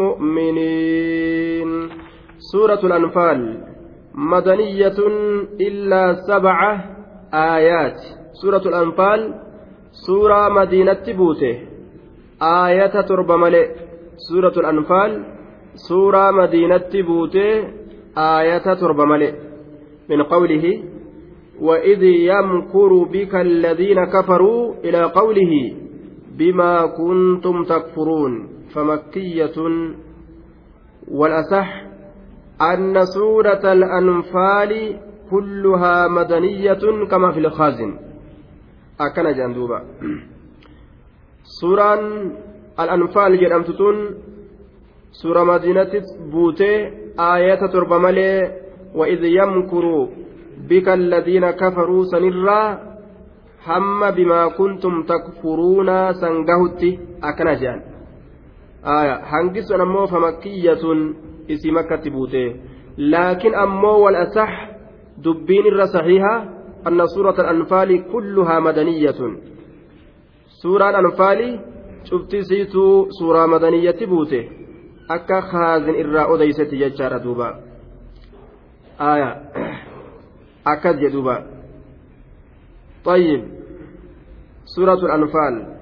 مؤمنين. سورة الأنفال مدنية إلا سبعة آيات. سورة الأنفال سورة مدينة بوته آية تربة ملئ. سورة الأنفال سورة مدينة بوته آية تربة ملئ. من قوله وإذ يمكر بك الذين كفروا إلى قوله بما كنتم تكفرون. فمكية والأصح أن سورة الأنفال كلها مدنية كما في الخازن. أكن جندوبا سورة الأنفال جرمتتون سورة مدينة بوتي آية تربمالي وإذ يمكر بك الذين كفروا سنرا هم بما كنتم تكفرون سنجهت أكنجان آية هنجس أمو فمكية اسم مكة بوته لكن أمو والأصح دبين الر صحيحة أن سورة الأنفال كلها مدنية سورة الأنفال شفتي سيتو سورة مدنية بوته أكا خازن إرى أديست يجار دوبا آية akkas jedhuuba طيب سورة الأنفال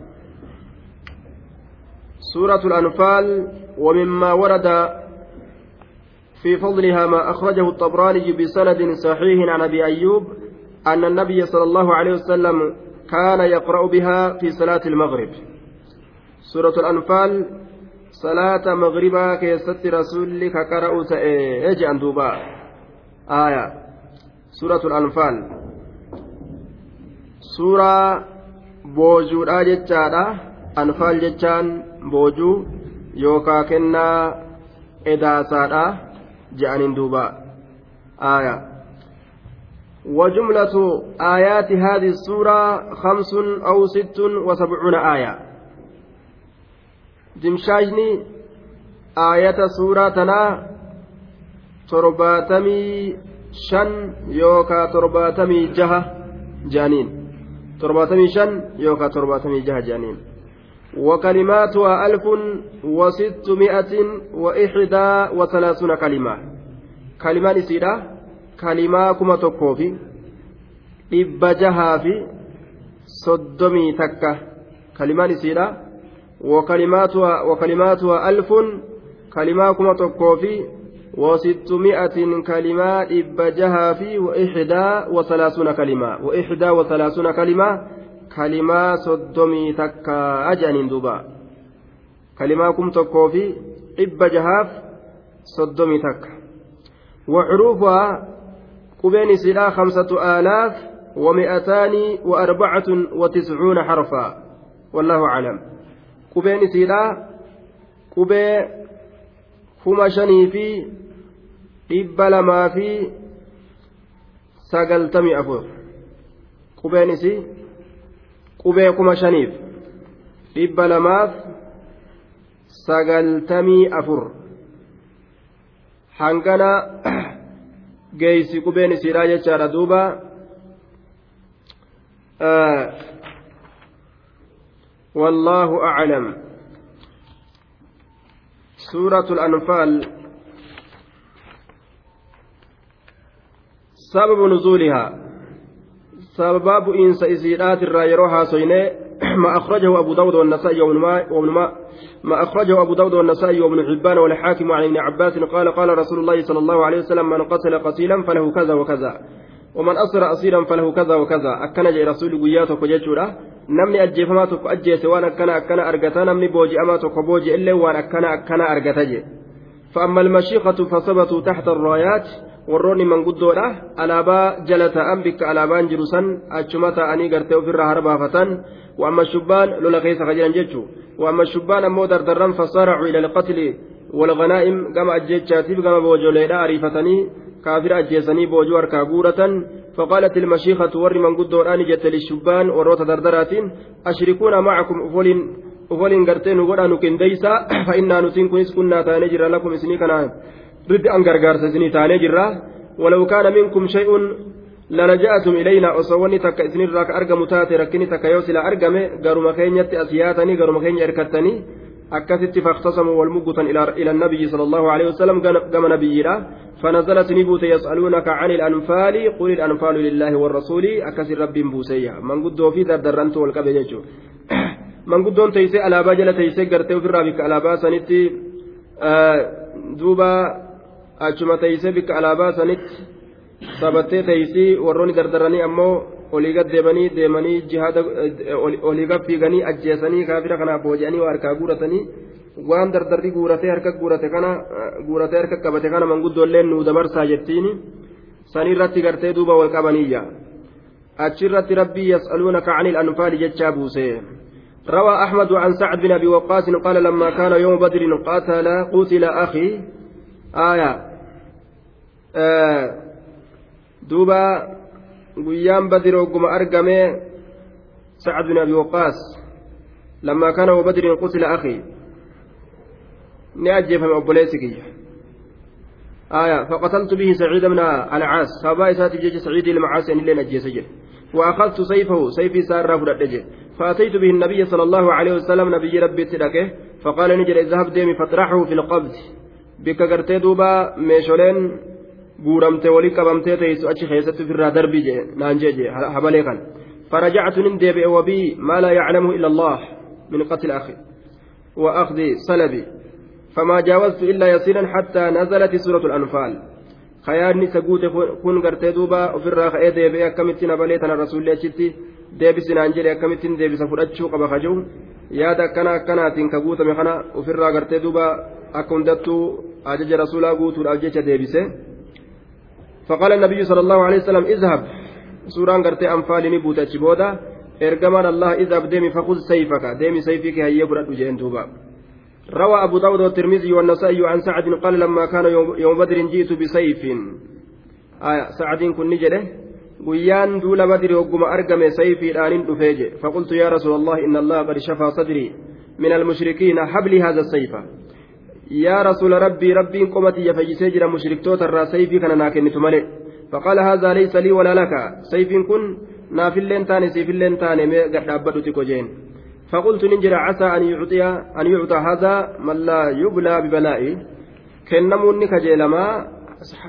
سورة الأنفال ومما ورد في فضلها ما أخرجه الطبراني بسند صحيح عن أبي أيوب أن النبي صلى الله عليه وسلم كان يقرأ بها في صلاة المغرب. سورة الأنفال صلاة مغربا كيست رسولك قرأوا تأجي أندوبا آية. suuratul anfaal suuraa boojuudha jechaadha anfaal jechaan boojuu yookaa kennaa edaasaadha je'aniin duuba aaya وجملة آيات هذه السورة خمس أو ست وسبعون آية جمشاجني آية سورة تنا ترباتمي shan yookaa torbaatamii jaha jaaniin torbaatamii shan yookaa torbaatamii jaha jaaniin وكلماتها ألف وستمائة وإحدى وثلاثون كلمة. كلمة نسيرة كلمة كما dhibba jahaa fi soddomii takka kalimaan isiidha wakalimaatuha alfun kalimaa kuma tokkoo fi وستمائة كلمة. إبجها في وإحدى وثلاثون كلمة. وإحدى وثلاثون كلمة كلمة صدمي تكا أجانين دوبا كلمة كم تكو في إبجهاف صدمي تكا وحروفها قبين سلا خمسة آلاف ومئتان وأربعة وتسعون حرفا والله أعلم قبين سلا قبين كما شني في dhibba lamaa fi sagaltamii afur qubeen isii qubee kuma shaniif dhibba lamaaf sagaltamii afur hangana geeysi qubeen isiidha jechaadha duuba والله أعلم سورة الأنفال سبب نزولها سبب إنس إزيدات الرايرو حاسيني ما أخرجه أبو داود والنسائي وابن ما ما أخرجه أبو داود والنسائي وابن حبان والحاكم عن ابن عباس قال قال رسول الله صلى الله عليه وسلم من قتل قتيلا فله كذا وكذا ومن أسر أسيرا فله كذا وكذا. أكن جاء رسول قياتك وجيتشورا namni ajjeefamaa tokko ajjeese waan akkana akkana argata namni booji'amaa tokko booji'ellee waan akkana akkana argata je فأما المشيخة فثبتوا تحت الرايات warroonni manguddoodha alaabaa jala ta'an bikka alaabaan jiru san achuma ta'anii gartee ofirraa harbaafatan lola keessa ka jiran jechuudha wa'amma shubbaan ammoo dardarran fasaaracuu ila alqatli walganaa'im gama ajjechaatiif gama boojoleedha ariifatanii kaafira ajjeesanii boojuu harkaa guuratan فقالت المشيخة ور من قد وراني جت للشبان وروت دردرات أشركونا معكم أفولين أفولين قرتين وقرا نكن ديسا فإنا نسين كنس كنا تانجر لكم إسني كنا رد أن غرغار سني تانجر ولو كان منكم شيء للجأتم إلينا أصوني تك إسني راك أرقم تاتي ركني تك يوسلا أرقم قرم كينيت أسياتني قرم كيني أركتني akkasitti faktasamu wal muggutan ila annabiyyi sala allahu alehi wasalam gama nabiyyiidha. فنزلت نبوت يسألونك عن الأنفال قل الأنفال لله والرسول أكس رب بوسيا من قد في دردرنت والكبج من قد تيسي على باجل تيسي قرتي في الرابك على باسنت دوبا أجمع تيسي بك على باسنت sabattee teeysii warroonni dardaranii ammoo olii gad deemanii deemanii jihaada olii gad fiiganii ajjeesanii kaafira kanaaf booji'anii waa harkaa guuratanii waan dardarri guuratee harka guurate kana guuratee harka qabate kana manguddoolleen nuu dabarsaa jettiin sanirratti gartee duuba wal qabaniyya achirratti rabbii yas'aluunaka cani ilanfaali jechaa buuse روى أحمد عن سعد بن أبي وقاص قال لما كان يوم بدر قاتل قتل أخي آية آه duuba guyyaan badri ogguma argame sacad bin abi waqaas lammaa kana wabadrin qutila akii ni ajjeefame obboleessi kiyya. آية فقتلت به سعيد بن العاص فابا إساتي جيش سعيد المعاصي أن لين أجيس جل وأخذت سيفه سيفي سار فأتيت به النبي صلى الله عليه وسلم نبي ربي تلكه فقال نجر اذهب ديمي فاطرحه في القبض بك قرتي دوبا ميشولين guuramte walii qabamtee teessu achi keessatti ofirraa darbii jee naan jee jee habalee kan فرجعت نندب وبي ما لا يعلمه إلا الله من قتل أخي وأخذ سلبي فما جاوزت إلا يسيرا حتى نزلت سورة الأنفال خياني سقوت كن قرتي دوبا وفي الراخ ديبي أكمتنا بليتنا الرسول الله deebisin aan jedhe akkamittiin deebisa fudhachuu qaba kajuun yaada akkana akkanaatiin ka guutame kana ofirraa gartee duuba akka hundattuu ajaja rasuulaa guutuudhaaf jecha deebise فقال النبي صلى الله عليه وسلم اذهب سوران قرتي أنفال نبوت أجبودا إرجمان الله اذهب ديمي فخذ سيفك ديمي سيفك هيا برد جين توبا روى أبو داود والترمذي والنسائي عن سعد قال لما كان يوم بدر جئت بسيف آية سعد كن نجده guyyaan duula badri hogguma argame sayfiidhaanin dhufeeje faqultu yaa rasuula allah inna allaha qad shafaa sadrii min almushrikiina habli haadha sayfa yaa rasuula rabbii rabbiin qomatiyya fayyisee jira mushriktoota irraa sayfii kana naa kennitu malee faqaala haadhaa laysa lii walaa laka sayfiin kun naafilleen taane siifilleen taane mee gadhaabbadhu xiqqo jeen فقلت ننجر عسى أن يعطي أن يعطى هذا من لا يبلى ببلائي كنموني كجيلما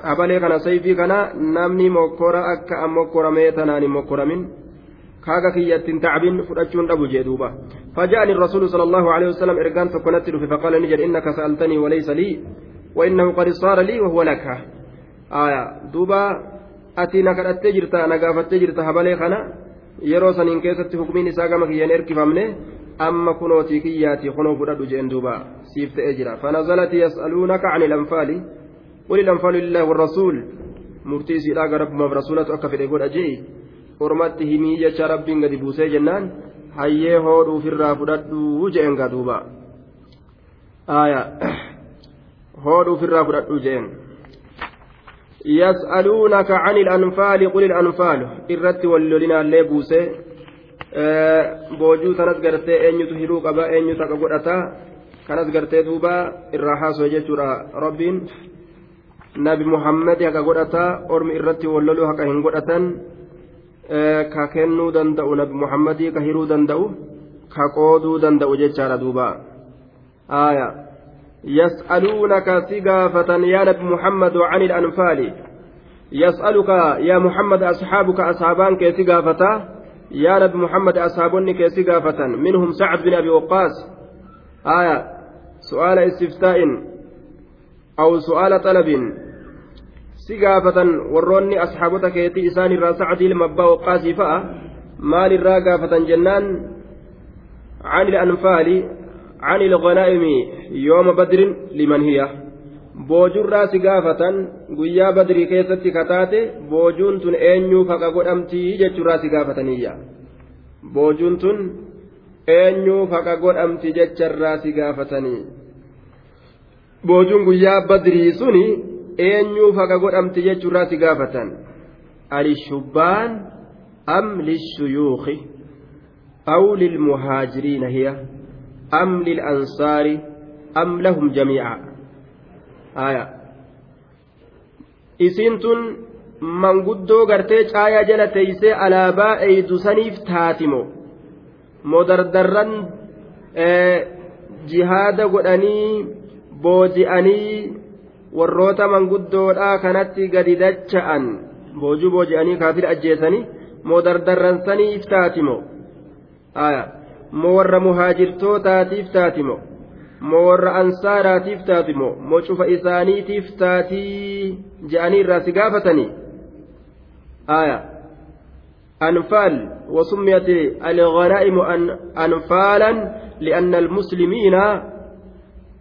habalee kana sayfii kana namni mokkora akka ammokoramee tanaan hin mokkoramin kaaga kiyyattiin tacbin fudhachuun dhabu jee duuba فجاءني الرسول صلى الله عليه وسلم إرجان تكونت فقال نجر إنك سألتني وليس لي وإنه قد صار لي وهو لك آية دوبا أتي نكرت تجرت أنا قافت تجرت هبلي خنا yeroo saniin keessatti hukmiin isaa gama kiyyaan erkifamne amma kunootii kiyyaati kunoo fudhadhu jeen duuba siif ta'ee jira fanazalati yas'aluunaka ani lanfaali quli lanfaalu lillaahi warrasuul murtii isiidhaa gara rabbumaaf rasuulatu akka fedhe godha jee ormatti himii jecha rabbiin gadi buusee jennaan hayyee hoodhuuf irraa fudhadhuu jeen gaa duuba hoodhuuf irraa fudhadhuu jeen يسألونك عن الأنفال قل الأنفال إرت ولولنا اللي بوسي boojuu tanas gartee eenyutu hiruu qaba eenyutu akka godhata kanas gartee duuba irraa haasoo jechuudha rabbiin nabi muhammadi haka godhata ormi irratti walloluu haka hin godhatan ka kennuu danda'u nabi muhammadii ka hiruu danda'u ka qooduu danda'u jechaadha duuba. Aya يسألونك سقافة يا نبي محمد عن الأنفال يسألك يا محمد أصحابك أصحابان كي سقافة يا نبي محمد أصحابني كي سقافة منهم سعد بن أبي وقاص آية سؤال استفتاء أو سؤال طلب سقافة وروني أصحابك كيتي إسان الرا سعد المبا وقاسي فأ مال الراقافة جنان عن الأنفال عن الغنائم يوم بدر لمن هي boojurraa si gaafatan guyyaa badrii keessatti kataate boojuun tun eenyuuf haqa godhamtii jechuurraa si gaafataniyya boojuun tun eenyuuf haqa godhamti jecharraa si gaafatanii boojuun guyyaa badrii suni eenyuuf haqa godhamti jechuurraa si gaafatan? Alishubbaan am lishuyuuki aw lilmuhaajiriina hiya? Am lilansaari? Am lahum jamiica? Aya. Isiin tun manguddoo gartee caayaa jala teeysee alaabaa eeydu saniif taatimo. Modardarran jihaada godhanii booji'anii warroota manguddoodhaa kanatti gadi dacha'an boojuu booji'anii kaafira ajjeesanii modardarran saniif taatimo moo warra muhaajirtootaatiif taatimo moo warra ansaaraatiif taatimo moo cufa isaaniitiif taatii je'anii irraa si gaafatanii أنفال وسميت الغنائم أنفالا لأن المسلمين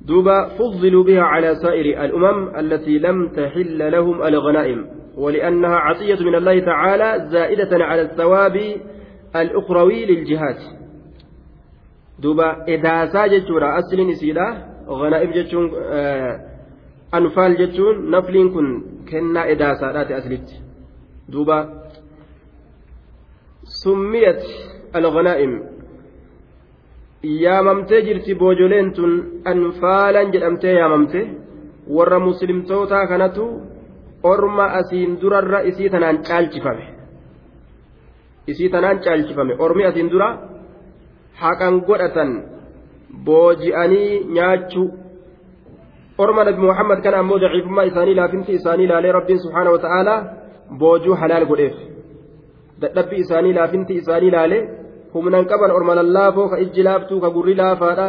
دوبا فضلوا بها على سائر الأمم التي لم تحل لهم الغنائم ولأنها عطية من الله تعالى زائدة على الثواب الأخروي للجهاد. دوبا إداسا جتورا أصل نسيلا غنائم جتون آه أنفال جتون نفلين كن كنا إداسا لا أسلت دوبا summiyat alghanaa'im yaamamtee jirti boojoleen tun anfaalan jedhamtee yaamamte warra muslimtootaa kanatu orma asiin durarra isii tanaan caalchifame. Isii tanaan caalchifame. Ormi asiin dura haqan godhatan booji'anii nyaachuu orma nabi muhammad kana ammoo daciifummaa isaanii laafinti isaanii ilaalee rabbiin subhaana wa ta'aalaa boojuu halaal godheef. Dadhabbii isaanii laafinti isaanii laale humnan qaban orma lallaafoo ka ijji laaftuu ka gurri laafaadha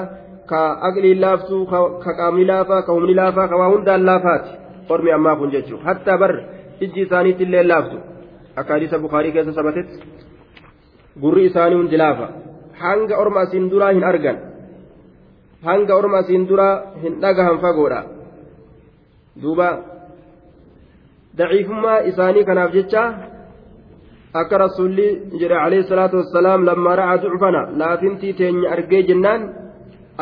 ka aqliin laaftuu ka qaamni laafaa ka humni laafaa ka waa hundaan laafaati. Ormi ammaa kun jechuudha. Hatta bar ijji isaaniitti illee laaftu. Akka hadiisa bukaarii keessa sabatetti gurri isaanii hundi laafa. Hanga orma asiin duraa hin argan. Hanga orma asiin duraa hin dhagahan fagoodha. Duuba daciifummaa isaanii kanaaf jecha. Akka rasuulli jedhe alayhi salaatu wassalaam lammaa ra'aa ducfana laafintii teenya argee jennaan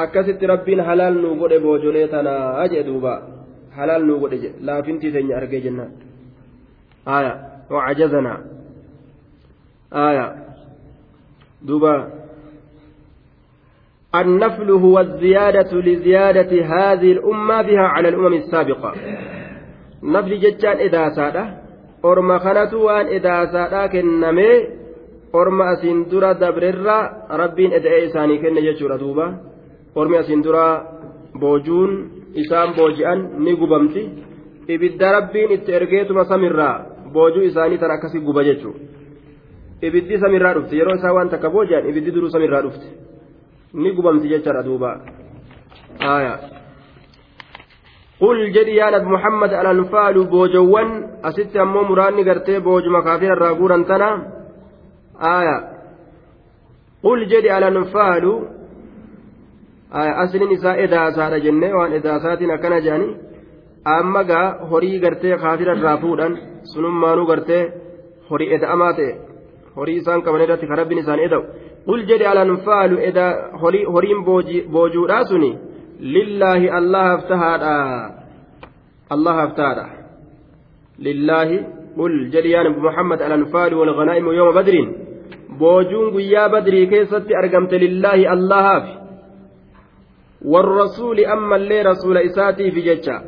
akkasitti rabbiin halaal nuu godhe boojolee tanaa jedhe duuba halaal nuu godhe jedhe laafintii teenya argee jennaan aya wacajazanaa aya duuba النفل هو الزيادة لزيادة هذه الأمة بها على الأمم السابقة نفل جتان إذا ساده orma kanatu waan edaasaadhaa kennamee orma asiin dura dabrerra rabbiin eda'ee isaanii kenne jechuudha duuba. Ormi asiin dura boojuun isaan booji'an ni gubamti. Ibidda rabbiin itti ergeetuma samirraa boojuu isaanii tan akkasii guba jechuudha. Ibiddi samirraa dhufte yeroo isaa waan takka booji'an ibiddi duruu samirraa dhufte ni gubamti jechaadha duuba. Aayaa. Qul jedhi yaa nabi muhammad alanfaalu boojowwan asitti ammoo muraanni gartee boojuma kaafira irraa guuran tana aya qul jedhi alanfaalu asliin isaa edaasaadha jenne waan edaasaatiin akkana jedhani amma gaa horii gartee kaafira irraa fuudhan sunummaanuu gartee horii eda'amaa ta'e horii isaan qaban irratti kan rabbiin isaan eda'u qul jedhi alanfaalu horiin boojuudhaa suni allahaaf tahaadha allahaaf tahaadha lillaahi qul jedhi yaa nabi muhammad alanfaalu walganaa'imu yooma badriin boojuun guyyaa badrii keessatti argamte lillaahi allahaaf والرسول أما اللي رسول إساتي في جتة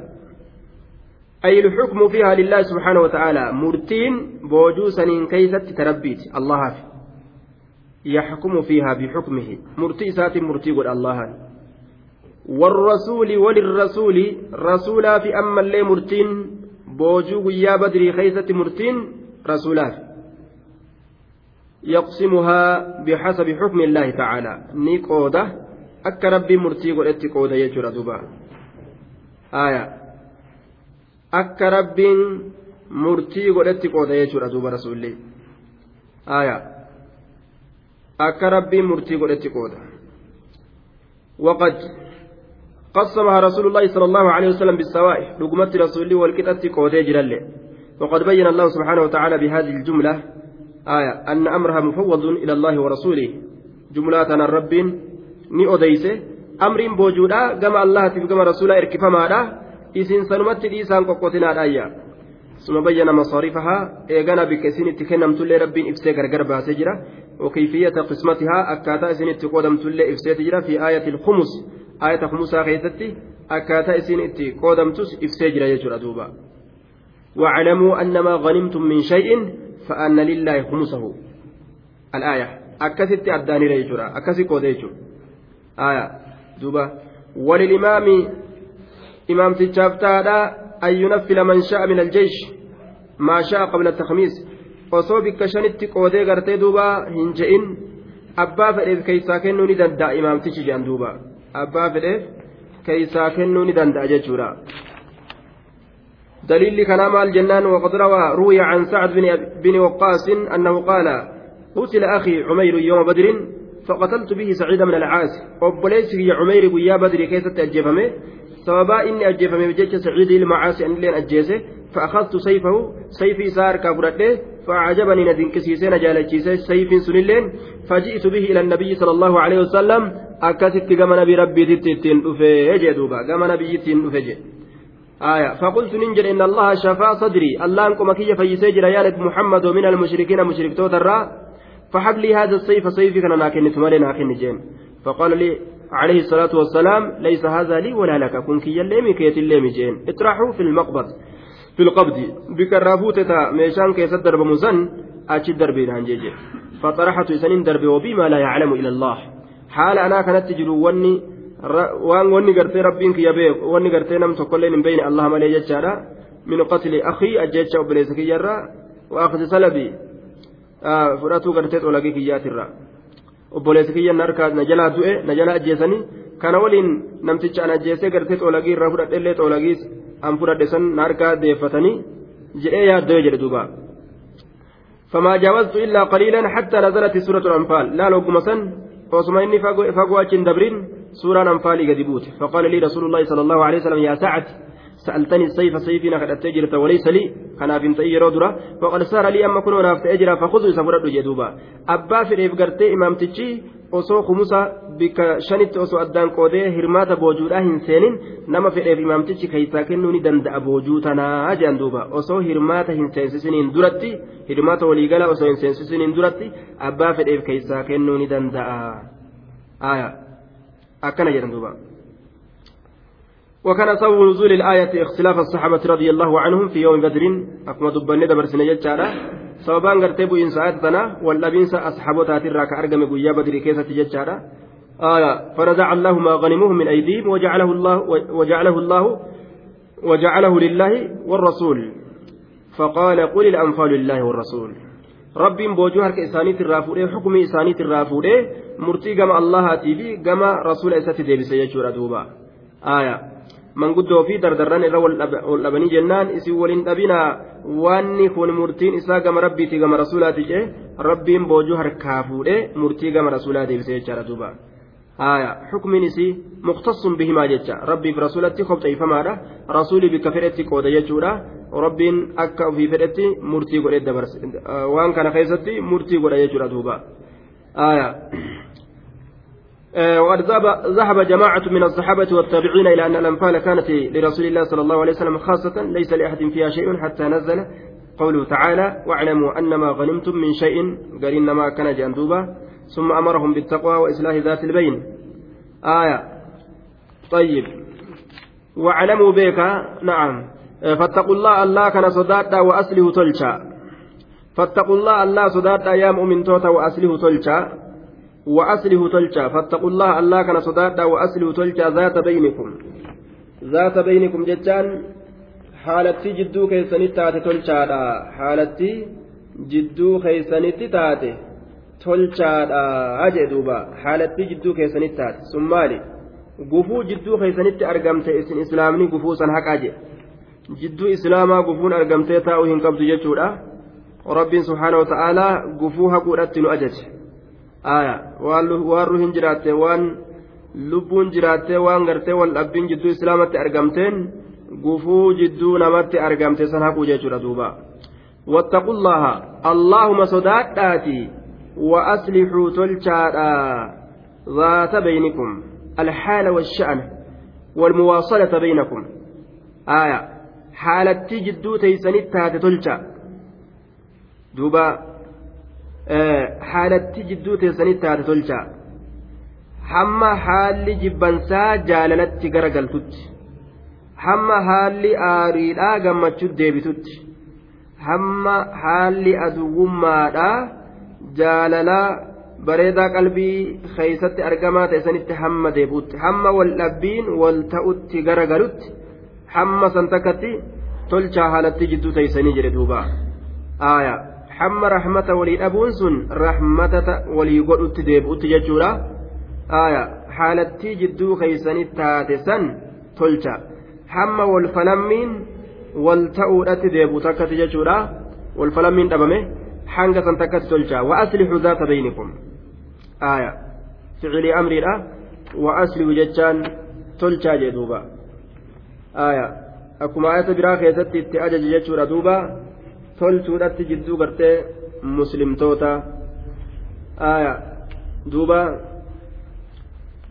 أي الحكم فيها لله سبحانه وتعالى مرتين بوجوسا كيست تربيت الله يحكم فيها بحكمه مرتي إساتي مرتي قل الله والرسول وللرسول رسولا في أما اللي مرتين بوجو يا بدري خيسة مرتين رسولات. يقسمها بحسب حكم الله تعالى. نيكودا أك ربي مرتي قلت قودا يجرى دبا آية. أك ربي مرتي قلت قودا يجرى دبا رسول الله آية. أك ربي مرتي قلت قودا وقد قسمها رسول الله صلى الله عليه وسلم بالسواء لقمت رسول والكتة قوتي جلال. وقد بين الله سبحانه وتعالى بهذه الجملة آية أن أمرها مفوض إلى الله ورسوله. جملة الرب ni odeyse amriin boojuudha gama allahatiif gama rasuulaa erkifamaadha isin sanumatti dhiisaan qoqqotinaadhaayya ثم بين مصاريفها إيغانا بك إسين اتكنم تلي ربين إفسي غرغر باسي جرا وكيفية قسمتها أكاتا إسين اتقودم تلي إفسي جرا في آية الخمس. آية خمسة خيستي أكاتا إسين اتقودم تس إفسي جرا يجرا دوبا. واعلموا أن ما غنمتم من شيء فأن لله خمسه. الآية أكست أداني ريجرا أكسي كوديجو آية دوبا. وللإمام إمام تجابتا أن ينفل من شاء من الجيش ما شاء قبل التخميس. osoo bikka shanitti qoodee gartee duuba hin je'in abbaa fedheef keeysaa kennuu ni danda'a imaamtichi jedhan duuba abbaa fedheef keeysaa kennuu ni danda'a jechuudha. دليل كلام الجنان وقد روى روي عن سعد بن, بن وقاص أنه قال قتل أخي عمير يوم بدر فقتلت به سعيد من العاص وبليس يا عمير ويا بدر كيف تأجفمه سببا إني أجفمه بجيش سعيد المعاصي أن لين أجيسه فأخذت سيفه سيفي سار كابرته فأعجبني ندين كسيسين جالتشيسه سيف سنلين فجئت به إلى النبي صلى الله عليه وسلم أكثت كما نبي ربي تتين أفه جدوبا كما نبي تتين أفه آية فقلت ننجل إن الله شفا صدري الله أنكم كي فيسجر يا محمد ومن المشركين مشرك توتر فحب لي هذا السيف سيفي كان ناكن ثمالي ناكن جين فقال لي عليه الصلاة والسلام ليس هذا لي ولا لك كن كي الليمي كيت الليمي جين اطرحوا في المقبض في القبض بكرافوت تا ميشان كيس الدرب مزن أتش الدربين عن جيجي فطرحت سنين درب وبما لا يعلم إلى الله حال أنا كانت تجلو وني waan wanni gartee rabbiin kiyya beeku wanni gartee nam tokkolleen hin beeyne allah malee jechaadha min qatli akhii ajjecha obboleessa kiyyarra wa akhdi salabii fudhatuu gartee xoolagii kiyyaatirra obboleessi kiyya harkaa na jalaa du'e na jalaa ajjeesanii kana waliin namticha an ajjeesee gartee xoolagii irraa fudhadhellee xoolagiis an fudhadhe san na harkaa deeffatanii jedhee yaaddoo jedhe duuba فما جاوزت إلا قليلا حتى نزلت سورة الأنفال لا لو وصما إني فقوة دبرين سورة الأنفال قد فقال لي رسول الله صلى الله عليه وسلم يا سعد سألتني السيف سيفنا قد أتجرت وليس لي كان في تأجر درا وقد صار لي أما كنوا نافت أجرا فخذوا سفرت جدوبا أبا في إفقرتي إمام تجي osoo kumusa bika shanitti osoo addaan qoodee hirmaata boojuudhaa hin seenin nama fedheef imaamtichi keeysaa kennuu ni danda'a boojuu tanaa jedhan duuba osoo hirmaata hin seensisiniin duratti hirmaata waliigala osoo hin seensisiniin duratti abbaa fedheef keeysaa kennuu ni danda'a akkana jedhan duuba. وكان سبب نزول الآية اختلاف الصحابة رضي الله عنهم في يوم بدر. أكما دبني دبر سنة جتشارا سببان قرتبو إن ساعتنا واللبين أصحابه تاتر راك أرقم قويا بدر كيسة جتشارا آية. فرزع الله ما غنموه من أيديهم وجعله الله وجعله الله وجعله لله والرسول. فقال قل الأنفال لله والرسول. رب بوجو هرك إسانيت الرافوري حكم إسانيت الرافوري مرتي كما الله تيبي كما رسول إساتي ديبس يجورا دوبا. آية. Manguddoo fi dardarran irra wal dhabanii jennaan isin waliin dhabinaa waanni kun murtiin isaa gama rabbiiti gama rasuulaati jee rabbiin boojuu harkaa fuudhee murtii gama rasuulaa deebisee jechaadha duuba xukmiin isii muktasun bihimaa jecha rabbiif rasuulatti kobxeeffamaadha rasuulii bikka fedhetti qooda jechuudha rabbiin akka ofii fedhetti murtii godhee dabarse waan kana keessatti murtii godha jechuudha duuba haya وقد ذهب جماعة من الصحابة والتابعين إلى أن الأنفال كانت لرسول الله صلى الله عليه وسلم خاصة ليس لأحد فيها شيء حتى نزل قوله تعالى واعلموا أن ما غنمتم من شيء قال إنما كان جندوبا ثم أمرهم بالتقوى وإصلاح ذات البين. آية. طيب. واعلموا بك نعم. فاتقوا الله الله كان صداتا وأسله تلشا فاتقوا الله الله صداتا يا مؤمن توتا وأسله تلشا وأصله تلجا فاتقوا الله الله كان صدادا وأصله تلجا ذات بينكم ذات بينكم جتان حالتي جدو كيساني تاتي تلجادا حالتي جدو كيساني تاتي tolchaadha haje duuba haalatti jidduu keessanitti taate sun maali gufuu jidduu keessanitti argamte isin islaamni gufuu san haqaa jedhe jidduu islaamaa gufuun argamtee taa'uu hin qabdu jechuudha rabbiin subhaana wa ta'aalaa gufuu haquudhatti nu ajaje waan ruhin jiraatte waan lubbuun jiraattee waan gartee wal dhabbiin jidduu islaamatti argamteen gufuu jidduu namatti argamte san haquu jechuudha duuba wattaqullaha allaahuma sodaadhaati wa aslixuu tolchaadha zaata baynikum alhaala washa'ana والمواصلة بينكم آية حالتي جدو تيسني تاتي تلشا دوبا Eh, haalatti jidduu teessanitti taate tolchaa hamma haalli jibbansaa jaalalatti garagaltutti. Hamma haalli aariidhaa gammachuu deebitutti. Hamma haalli aduwwummaadhaa jaalalaa bareedaa qalbii keeysatti argamaa ta'esanitti hamma deebuutti hamma wal dhabbiin wal ta'utti garagalutti hamma san takkatti tolchaa haalatti jidduu teeysanii jedhe duuba. Aayaa. Hamma rahmata walii dhabuun sun rahmatata walii godhutti deebi'utti jechuudha. haalattii jidduu keeysanitti taate san tolcha hamma walfalammiin wal ta'uudhatti deebu takkati jechuudha walfalammiin dhabame hanga san takkatti tolcha wa aslixu zaata baynikum ficilii amriidha wa aslihu jechaan tolchaa jee duuba akkuma ayata biraa keessatti itti ajaje jechuudha duuba tolchuudhatti jidduu gartee muslimtoota. Aya duuba.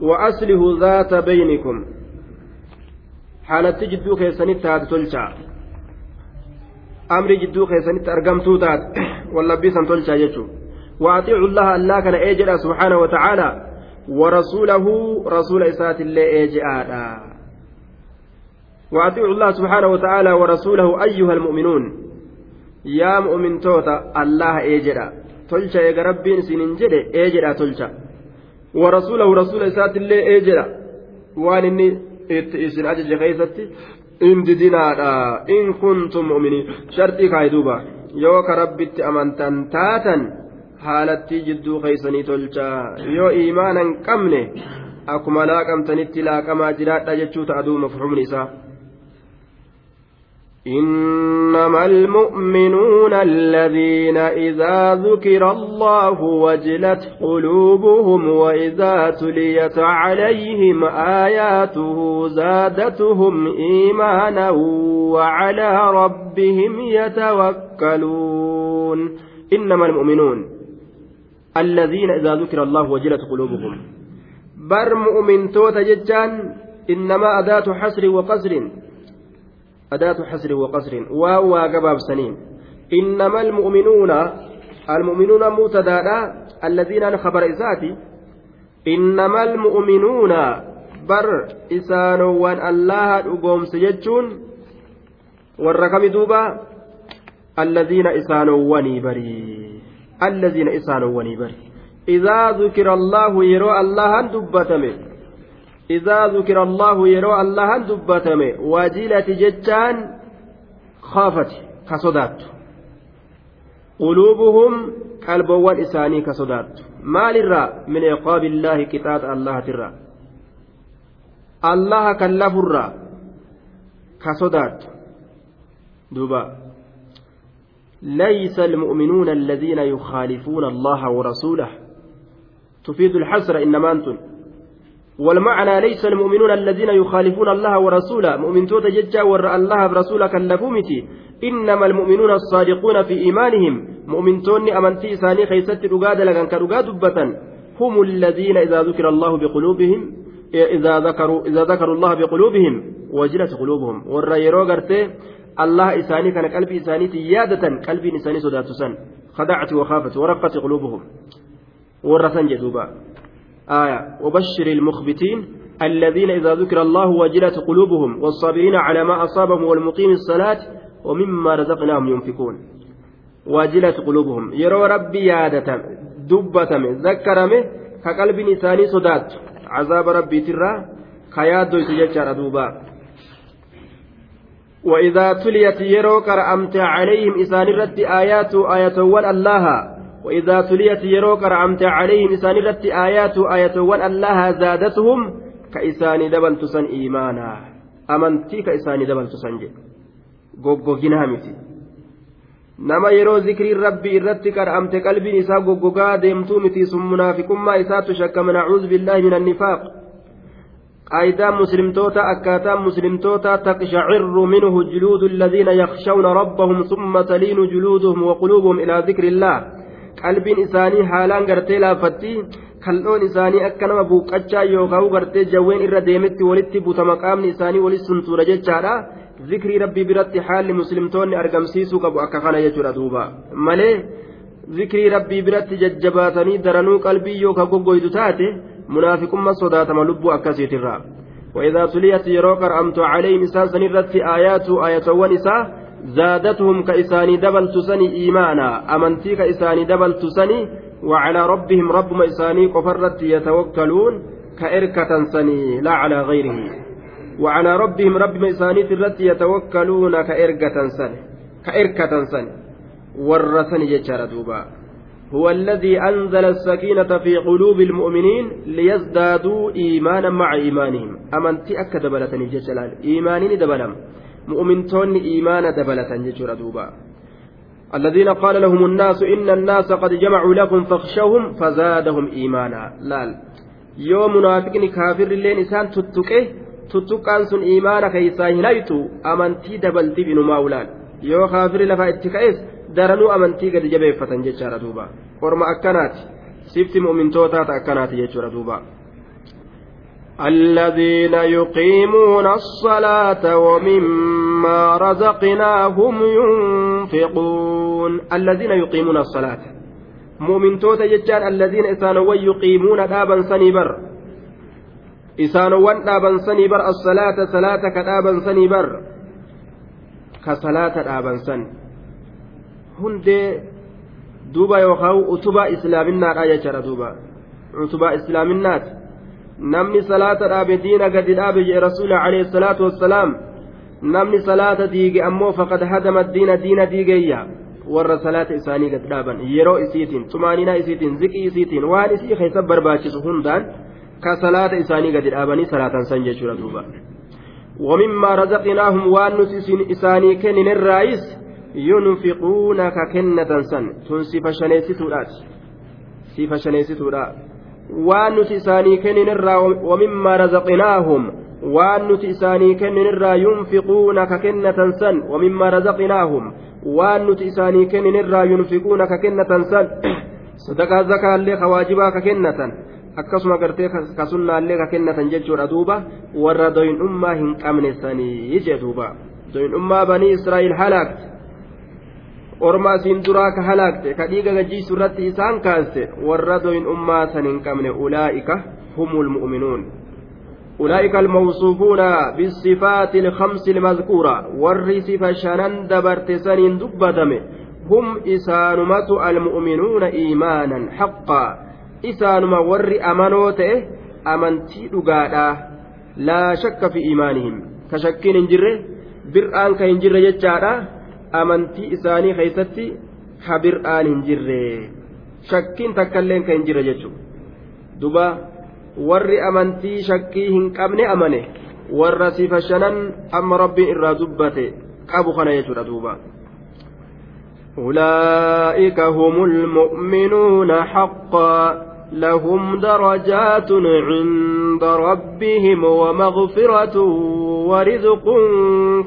وأصله ذات بينكم حالتي جدو كيسانيت هذا تلشا أمري جدو كيسانيت أرقمتو تات واللبيسا تلشا يجو وأطيعوا الله الله كان إيجرا سبحانه وتعالى ورسوله رسول إسات الله إيجآدا وأطيعوا الله سبحانه وتعالى ورسوله أيها المؤمنون يا مؤمن توتا الله إيجرا تلشا يا ربين سننجد إيجرا تلشا ورسوله رسول إسات الله إجرا وان إني إسن أجج خيستي إن ددنادا إن كنتم مؤمنين شرطي كايدوبا يوك ربت أمنتن تاتا haalatti jidduu keeysanii tolchaa yoo iimaanan qabne akkuma laaqamtanitti laaqamaa jiraadha jechuu ta'a duuma mafhuumni isaa. إنما المؤمنون الذين إذا ذكر الله وجلت قلوبهم وإذا تليت عليهم آياته زادتهم إيمانا وعلى ربهم يتوكلون. إنما المؤمنون الذين إذا ذكر الله وجلت قلوبهم. بر مؤمن توت ججان إنما أداة حسر وقصر. أداة حسر وقصر. واو قباب سنين. إنما المؤمنون المؤمنون متدادا الذين خبر إساتي. إنما المؤمنون بر إسانو وان الله أقوم سججون. والرقم دوبا. الذين إسانو وني بري. الذين إسانو وني بري. إذا ذكر الله يرى الله دبتمه. إذا ذكر الله يرى الله دبتم وجلت جتان خافت كصدات. قلوبهم قلبوان إساني كصدات. ما للرا من عقاب الله كتاب الله ترى. الله كلف الرا كصدات. دوبا. ليس المؤمنون الذين يخالفون الله ورسوله. تفيد الحسرة إنما أنتم. والمعنى ليس المؤمنون الذين يخالفون الله ورسوله. مؤمن توتا ججا ور الله برسوله كلفومتي إنما المؤمنون الصادقون في إيمانهم. مؤمن توني أمنتي إساني خيست رقاد لغن كرقاد هم الذين إذا ذكر الله بقلوبهم إذا ذكروا إذا ذكروا الله بقلوبهم وجلت قلوبهم. ور يرو الله إساني كان قلبي إساني تيادة قلبي إساني صدات سن خدعت وخافت ورقت قلوبهم. ورثن جدوبا آية. وبشر المخبتين الذين إذا ذكر الله وجلت قلوبهم والصابرين على ما أصابهم والمقيم الصلاة ومما رزقناهم ينفقون. وجلت قلوبهم. يرى ربي يادة دبتم. ذكرمه كقلب إنساني صدات. عذاب ربي ترى كياد يتججر دوبا. وإذا تليت يرو كرأمت عليهم إسان الرد آيات آية الله. وإذا تليت يروك رعمت عليهم إسان رت آيات آيات وأن الله زادتهم كإسان دبل تسن إيمانا. أمنتي كإسان دبل تسن goggogina miti nama yeroo zikrii rabbii irratti qar'amte qalbiin isaa goggogaa deemtuu miti sun munaafiqummaa isaattu shakkama nacuudhu billaahi min annifaaq قايدان مسلمتوتا أكاتان مسلمتوتا تقشعر منه جلود الذين يخشون ربهم ثم تلين جلودهم وقلوبهم إلى ذكر الله. qalbiin isaanii haalaan gartee laafatti kal'oon isaanii akka nama buuqqachaa yookaan gartee jawween irra deemetti walitti butama qaamni isaanii walis suntuudha jechaadha zikrii rabbii biratti haalli muslimtoonni argamsiisuu qabu akka kana jechuudha duuba malee zikrii rabbii biratti jajjabaatanii daranuu qalbii yookaan goggoydu taate munaafiqummaa sodaatama lubbuu akkasiitirraa. وإذا تليت يروك أمت عليهم إسان سنرت آيات آية ونساء زادتهم كإساني دبل تسني إيمانا أمنتي كإساني دبل تسني وعلى ربهم رب ما إساني قفرت يتوكلون كإركة سني لا على غيره. وعلى ربهم رب ما إساني ترت يتوكلون كإركة سني كإركة سني. ورثني جتشار دوبا. هو الذي أنزل السكينة في قلوب المؤمنين ليزدادوا إيمانا مع إيمانهم. أمنتي أكد بلتني جتشلال إيمانين دبلم. مؤمنتون إيمانا دبلة ججر دوبا الذين قال لهم الناس إن الناس قد جمعوا لكم فاخشوهم فزادهم إيمانا لال يوم منافقني كافر اللين إسان تتكه tuttuqqaan sun imaana keessaa hin haytu amantii dabaltii binumaa ulaan yoo kaafiri lafa itti ka'es daranuu amantii gadi jabeeffatan jechaadha duuba orma akkanaati sifti mu'mintootaata akkanaati jechuudha duuba. الذين يقيمون الصلاة ومما رزقناهم ينفقون. الذين يقيمون الصلاة. مؤمن توتا جتان الذين إسانوا يقيمون دابا سنبر إسانوا دابا سنبر الصلاة صلاة كدابا سنبر كصلاة دابا سن. هندي دوبا يوخاو أتبا إسلامنا رأي دوبا. أتبا إسلامنا namni salaata dhaabe diina gadi dhaabe jee rasuuli alayhi salaatu wassalaam namni salaata diige ammoo faqad hadama diina diina diigeeyya warra salaata isaanii gad dhaaban yeroo isiitiin xumaaninaa isiitiin ziqii isiitiin waan isii keessa barbaachisu hundaan ka salaata isaanii gadi dhaabanii salaatan san jechuudha duuba ومما رزقناهم وان إساني كن الرئيس ينفقون ككنة سن تنسف شنيستورات سيف شنيستورات waan nuti isaanii kennin irraa wamimmaa razaqinaahum waan nuti isaanii kennin irraa yunfiquuna ka kennatan san wamimmaa razaqinaahum waan nuti isaanii kennin irraa yunfiquuna ka kennatan san sadaqaa zakaallee ka waajibaa ka kennatan akkasuma gartee ka sunnaallee ka kennatan jechuudha duuba warra doyin'ummaa hin qabne sanii jee duuba doyin'ummaa banii israa'il halaakte orma asiin duraa ka halaakte ka dhiiga gajjiisu irratti isaan kaaste warra doyin ummaa san hin qabne ulaa'ika humul mu'minuun. أولئك الموصوفون بالصفات الخمس المذكورة والرسف شنن دبرت سنين دبدم هم إسانمة المؤمنون إيمانا حقا إسانما ور أمنوت أمنتي دقادا لا شك في إيمانهم كشكين انجره برآن كإنجر جتشادا amantii isaanii keessatti habir'aan hin jirre shakkiin takkaillee kan hin jirre jechuudha duba warri amantii shakkii hin qabne amane warra sifa shanan amma rabbiin irraa dubbate qabu kana jechuudha duuba. أولئك هم المؤمنون حقا لهم درجات عند ربهم ومغفرة ورزق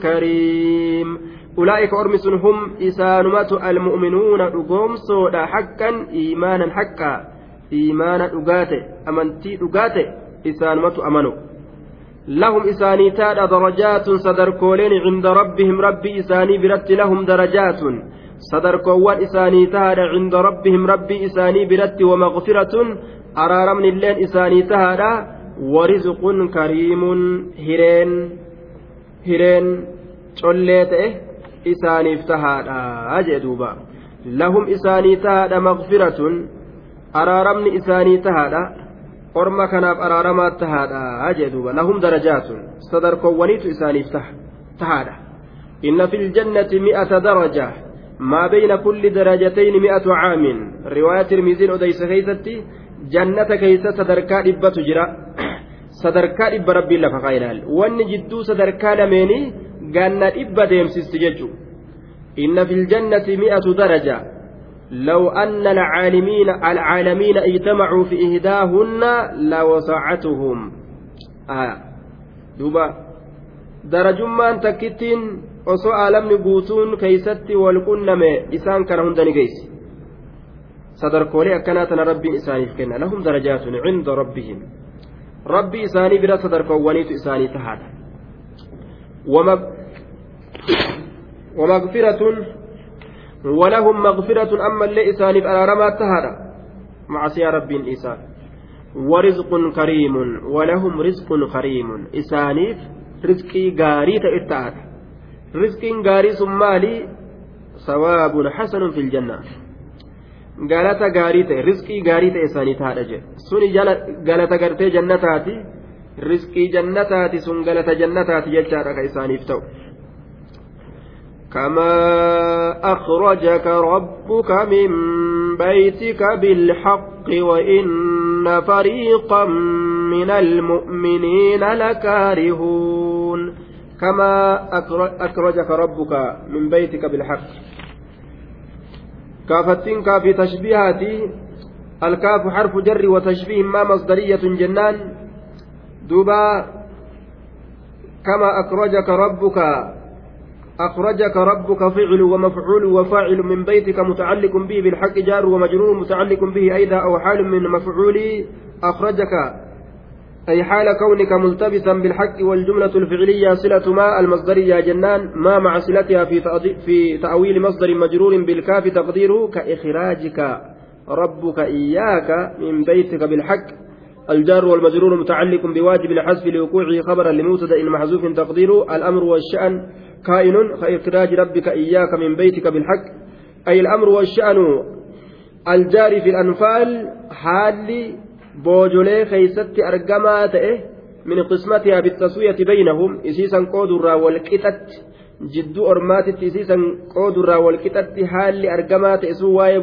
كريم أولئك أرمس هم إسانمة المؤمنون أقوم سودا حقا إيمانا حقا إيمانا أقاته أمنتي أقاته إسانمة أمنوا لهم إساني تاد درجات صدركولين عند ربهم ربي إساني برت لهم درجات. صدركوان إساني تاد عند ربهم ربي إساني برت ومغفرة. أرارم اللين إساني تاد ورزق كريم هيرين هيرين collee isaaniif tahaadha jee duuba lahum isaanii tahaadha maqfiratun araaramni isaanii tahaadha orma kanaaf araaramaa tahaadha jee duuba lahum darajaatun sadarkoowwaniitu isaaniif tahaadha inna fi ljannati mi'ata daraja maa bayna kulli darajatayni mi'atu caamin riwaaya tirmiziin odeysa keeysatti jannata keeysa sadarkaa dhibbatu jira sadarkaa dhibba rabbiin lafa kaa'ilaal wanni jidduu sadarkaa lameenii ganna dhibba deemsisti jechuudha inna fil jannati mi'atu daraja لو أن العالمين العالمين اجتمعوا في إهداهن لوسعتهم آه duuba darajummaan takkittiin osoo aalamni guutuun keeysatti wal qunname isaan kana hunda ni geessi sadarkoolee akkanaa tana rabbiin isaaniif kenna lahum darajaatun cinda rabbihim rabbii isaanii bira sadarkoowwaniitu isaanii tahaadha ومغفرة ولهم مغفرة أما اللي إساني الأرامات تهادا معصية رب إسان ورزق كريم ولهم رزق كريم إسانيف رزقي غاري تأتاهد رزق غاري سمالي ثواب حسن في الجنة galata gaarii ta'e riskii gaarii ta'e isaanii taadha jedhe suni galata gartee jannataati riskii jannataati sun galata jannataati jechaadha ka isaaniif ta'u. كما أخرجك ربك من بيتك بالحق وإن فريقا من المؤمنين لكارهون كما أخرجك ربك من بيتك بالحق كافتين كافي تشبيهاتي الكاف حرف جر وتشبيه ما مصدرية جنان دوبا كما أخرجك ربك أخرجك ربك فعل ومفعول وفاعل من بيتك متعلق به بالحق جار ومجرور متعلق به أيضا أو حال من مفعول أخرجك أي حال كونك ملتبسا بالحق والجملة الفعلية صلة ما المصدرية جنان ما مع صلتها في في تأويل مصدر مجرور بالكاف تقديره كإخراجك ربك إياك من بيتك بالحق. الجار والمجرور متعلق بواجب الحذف لوقوعه خبرا لمبتدا محذوف تقديره الأمر والشأن كائن كإخراج ربك إياك من بيتك بالحق أي الأمر والشأن الجاري في الأنفال حال keeysatti argamaa ta'e min qismatihaa bittaswiyati baynahum isiisan qoodurraa walqixatti jidduu ormaatitti isiisan qoodurraa walqixatti haalli argamaa ta'e sun waa'ee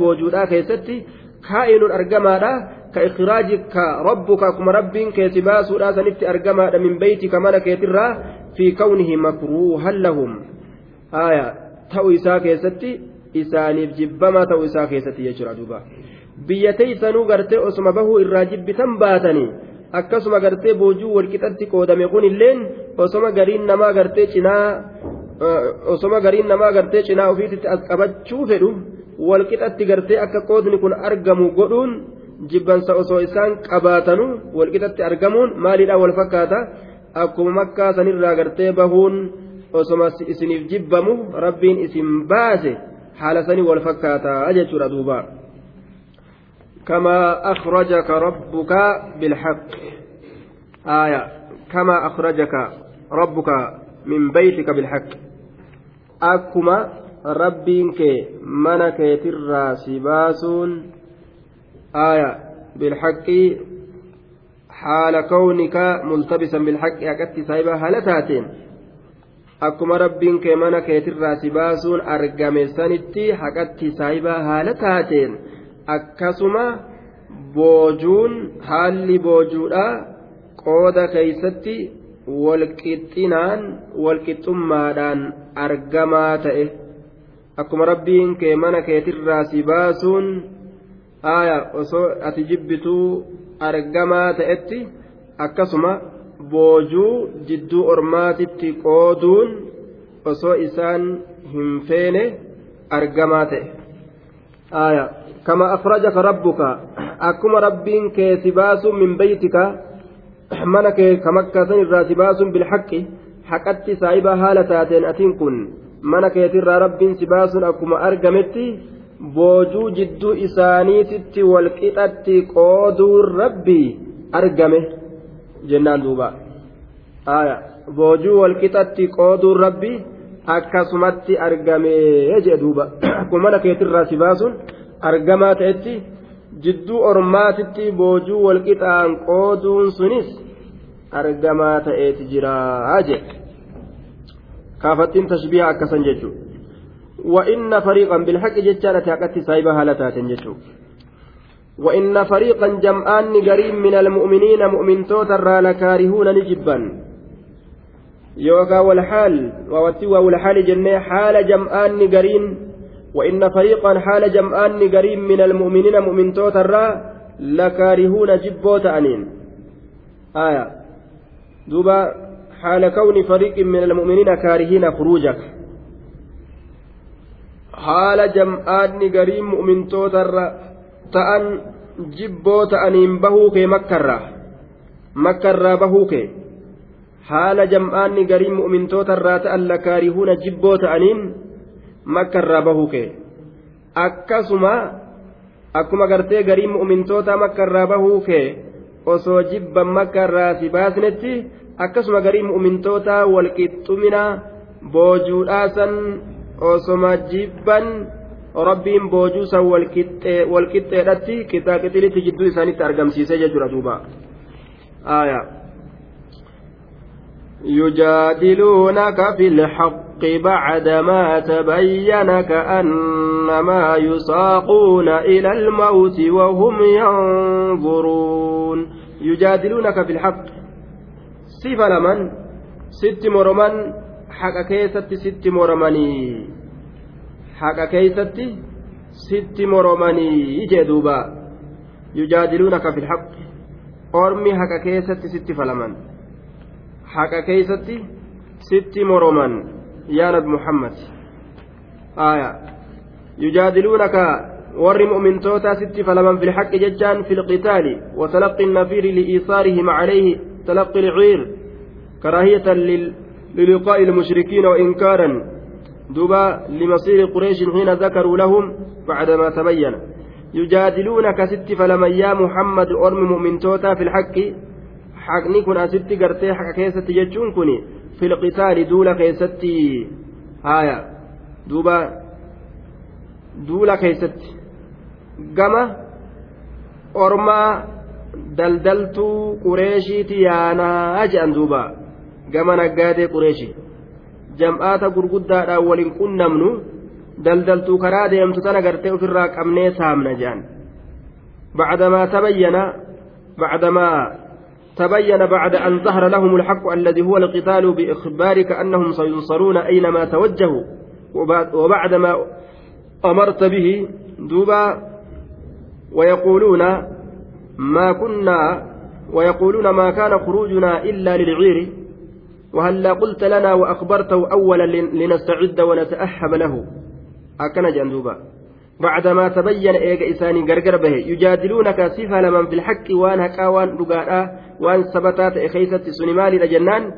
kaa'inun argamaadha ka ikhraajika rabbuka akkuma rabbiin keesi baasuudhaa sanitti argamaadha min beytika mana keetirraa fi kawnihi makruuhan lahum. Aya ta'u isaa keessatti isaaniif jibbamaa ta'u isaa keessatti jechuudha duuba. Biyya teeysanuu gartee osuma bahuu irraa jibbitan baatanii akkasuma gartee boojuu walqixatti qoodame kun illeen osoma gariin namaa gartee cinaa osoma gariin namaa gartee cinaa ofiititti as qabachuu fedhu walqixatti gartee akka qoodni kun argamu godhuun jibbansa osoo isaan qabaatanu walqixatti argamuun maaliidhaan wal fakkaata akkuma makkaa sanirraa gartee bahuun osoma isiniif jibbamu rabbiin isin baase haala sanii wal fakkaataa jechuudha duuba. كما أخرجك ربك بالحق آية كما أخرجك ربك من بيتك بالحق أكما ربك منك ترى سباسون آية بالحق حال كونك ملتبسا بالحق أكدت سايبا هلتاتين akkuma rabbiin kee mana keetirraa si baasuun argame sanitti haqatti saayibaa haala taateen akkasuma boojuun haalli boojuudha qooda keeysatti walqixxinaan walqixxummaadhaan argamaa ta'e akkuma rabbiin kee mana keetirraa si baasuun aaya osoo ati jibbituu argamaa ta'etti akkasuma boojuu jidduu ormaatitti qooduun osoo isaan hin feene argamaa ta'e aaya كما أخرجك ربك akkuma rabbiin كيسباس من بيتك منك كمكة الراسباس بالحق حقت سايبا هالتاتين أتين كن منك يترى ربين سباس akkuma argame boojuu jidduu isaaniititti walqixatti qooduun rabbii argame jennaan duuba. Boojuu walqixatti qooduun rabbii akkasumatti argame jee duuba. Akkuma mana keetirraa si baasuun argamaa ta'etti jidduu ormaatitti boojuu walqixaan qooduun sunis argamaa ta'eeti jiraa jedhe kaafattiin tashbiha akkasan jechuudha وإن فريقا بالحق جتشانة حقت سايبة هالتات جتشو. وإن فريقا جمعان قريب من المؤمنين مؤمن توتر لكارهون نجبا. يوكا والحال ووتوا والحال جنة حال جمعان قرين وإن فريقا حال جمعان قريب من المؤمنين مؤمن توتر لكارهون جبوت أنين. آية. دوبا حال كون فريق من المؤمنين كارهين خروجك. haala jam'aadni garii mu'mintootarra ta'an jibboo ta'aniin bahuu kee makkarraa makkarraa bahuu kee? Haala jam'aadni garii mu'mintootarraa ta'an lakaarihuuna jibboo ta'aniin makkarraa bahuu kee? Akkasuma akkuma gartee garii mu'mintoota makkarraa bahuu kee osoo jibban makkarraa si baasnetti akkasuma garii mu'mintootaa walqixxumina boojuudhaasan osoma jibban rabbiin boojuu san walqixxeedhatti qixaaxilitti jidduu isaanitti argamsiisee jechuudha duuba يجادلونك في الحق بعدما تبين كأنما يساقون إلى الموت وهم ينظرون يجادلونك في الحق صفة لمن ست مرمن حق كيست ست مرمني حق كيست ست مرمني jedha duuba يجادلونك في الحق أرمي حق كيست ست فلمن haqa keeysatti sitti moroman yaa nabi muhammad aya yujaadiluunaka warri mu'mintootaa sitti falaman fi lxaqi jechaan fi lqitaali watalaqi الnafiiri liiisaarihim calayhi talaqi lciir karaahiyatan للقاء المشركين وإنكارا دوبا لمصير قريش حين ذكروا لهم بعدما تبين يجادلونك ست فلمن يا محمد أرم مؤمن توتا في الحق haqni kun asitti gartee haqa keessatti jechuun kun filqitaali duula keessatti haaya duuba duula keessatti gama ormaa daldaltuu qureeshiiti yaanaa jedhan duuba gama naggaadee qureeshii jam'aata gurguddaadhaan waliin qunnamnu daldaltuu karaa deemtu tana gartee ofirraa qabnee saamna jedhan bacdamaa tabayyana bacdamaa تبين بعد أن ظهر لهم الحق الذي هو القتال بإخبارك أنهم سينصرون أينما توجهوا وبعدما أمرت به دوبا ويقولون ما كنا ويقولون ما كان خروجنا إلا للعير وهلا قلت لنا وأخبرته أولا لنستعد ونتأهب له؟ أكن جندوبا. بعدما تبين إيجا إساني غرغر به يجادلونك صفة لمن في الحق وان هكا وان رقاء وان سبتات إخيسة سنمالي لجنان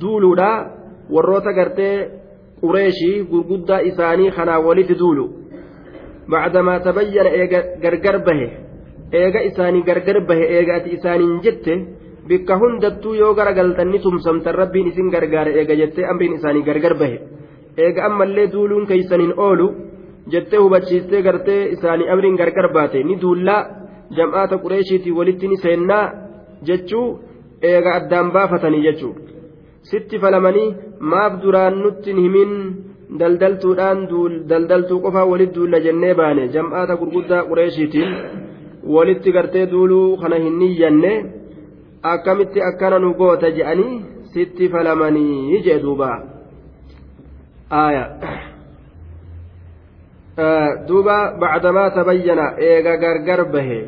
دولودا warroota gartee qureeshii gurguddaa isaanii kanaa walitti duulu bacdamaa tabayyana eega gargar bahe eega isaanii gargar bahe eega ati isaaniin jette bikka hundattuu yoo gara galtanni tumsamtan rabbiin isin gargaara eega jettee amriin isaanii gargar bahe. Eega ammallee duuluun keeysaniin oolu jettee hubachiistee gartee isaanii amriin gargar baate. Ni duullaa jam'aata qureeshiitii walitti ni seennaa jechuu eega addaan baafatanii jechuu. Sitti falamanii maaf duraan nutti himin daldaltuudhaan daldaltuu qofaa walitti duulla jennee baane. Jam'aata gurguddaa qureeshiitiin walitti gartee duuluu kana hin niyyanne akkamitti akkana nu goota je'anii sitti falamanii jee duuba. Aaya. Duuba bacdamaa tabayyana eega gargar bahe.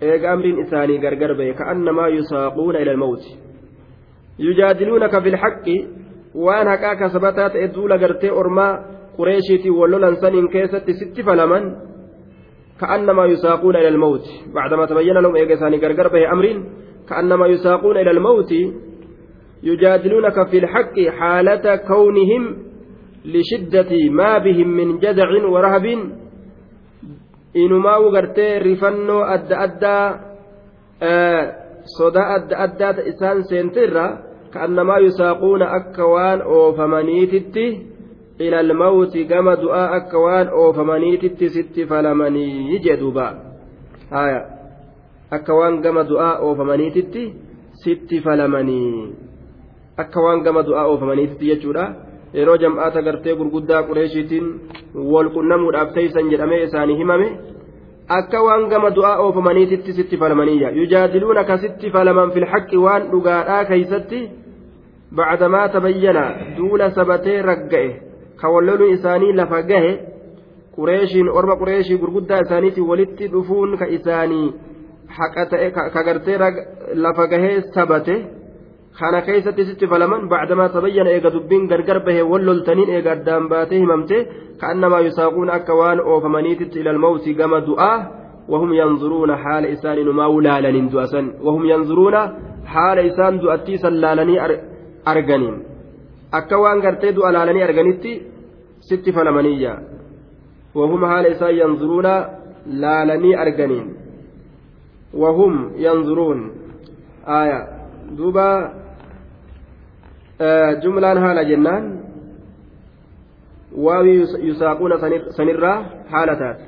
Eega amriin isaanii gargar bahe ka'annamaa yusaaquuna ila almawti yujaadiluunaka bilxaqqi waan haqaa kasabataa ta'e duula gartee ormaa qureeshiitiin wallolan saniin keessatti sitti falaman ka'annamaa yusaaquuna ila almawti bacdamaa tabayyana lahum eega isaanii gargar bahe amriin كأنما يساقون إلى الموت يجادلونك في الحق حالة كونهم لشدة ما بهم من جدع ورهب inumaa gartee rifannoo adda addaa sodaa adda addaa isaan seentirra ka'annamaa yusaaquuna akka waan oofamaniititti ila almawti gama du'aa akka waan oofamaniititti sitti falamanii jedhuuba haya akka waan gama du'aa oofamaniititti sitti falamanii. Akka waan gama du'aa oofamaniititti jechuudha. Yeroo jam'aata gartee gurguddaa qureeshiitiin wal qunnamuudhaaf teeysan jedhamee isaanii himame akka waan gama du'aa oofamaniititti sitti falmaniyya yujaadiluuna kasitti falaman filxaqqi waan dhugaadhaa keeysatti bacdamaa tabayyana duula sabatee ragga'e. Ka walloluu isaanii lafa gahe qureeshiin orma qureeshii gurguddaa isaaniitiin walitti dhufuun ka isaanii haqa ta'e ka gartee lafa gahee sabate kana keessatti sitti falaman bacdamaa tabayyana eega dubbiin gargar bahe wal loltaniin eega addaan baatee himamte ka'annamaa yusaaquun akka waan oofamaniititti ilal mawtii gama du'aa وهم ينظرون حال إسان نما ولالن دؤسن وهم ينظرون حال إسان دؤتي سلالني أرجنين waan gartee du'a laalanii arganitti sitti falamaniyya وهم حال إسان ينظرون laalanii arganiin وهم ينظرون. آية. دوبا آه جملان حال جنان. yusaaquuna sanirraa haala taate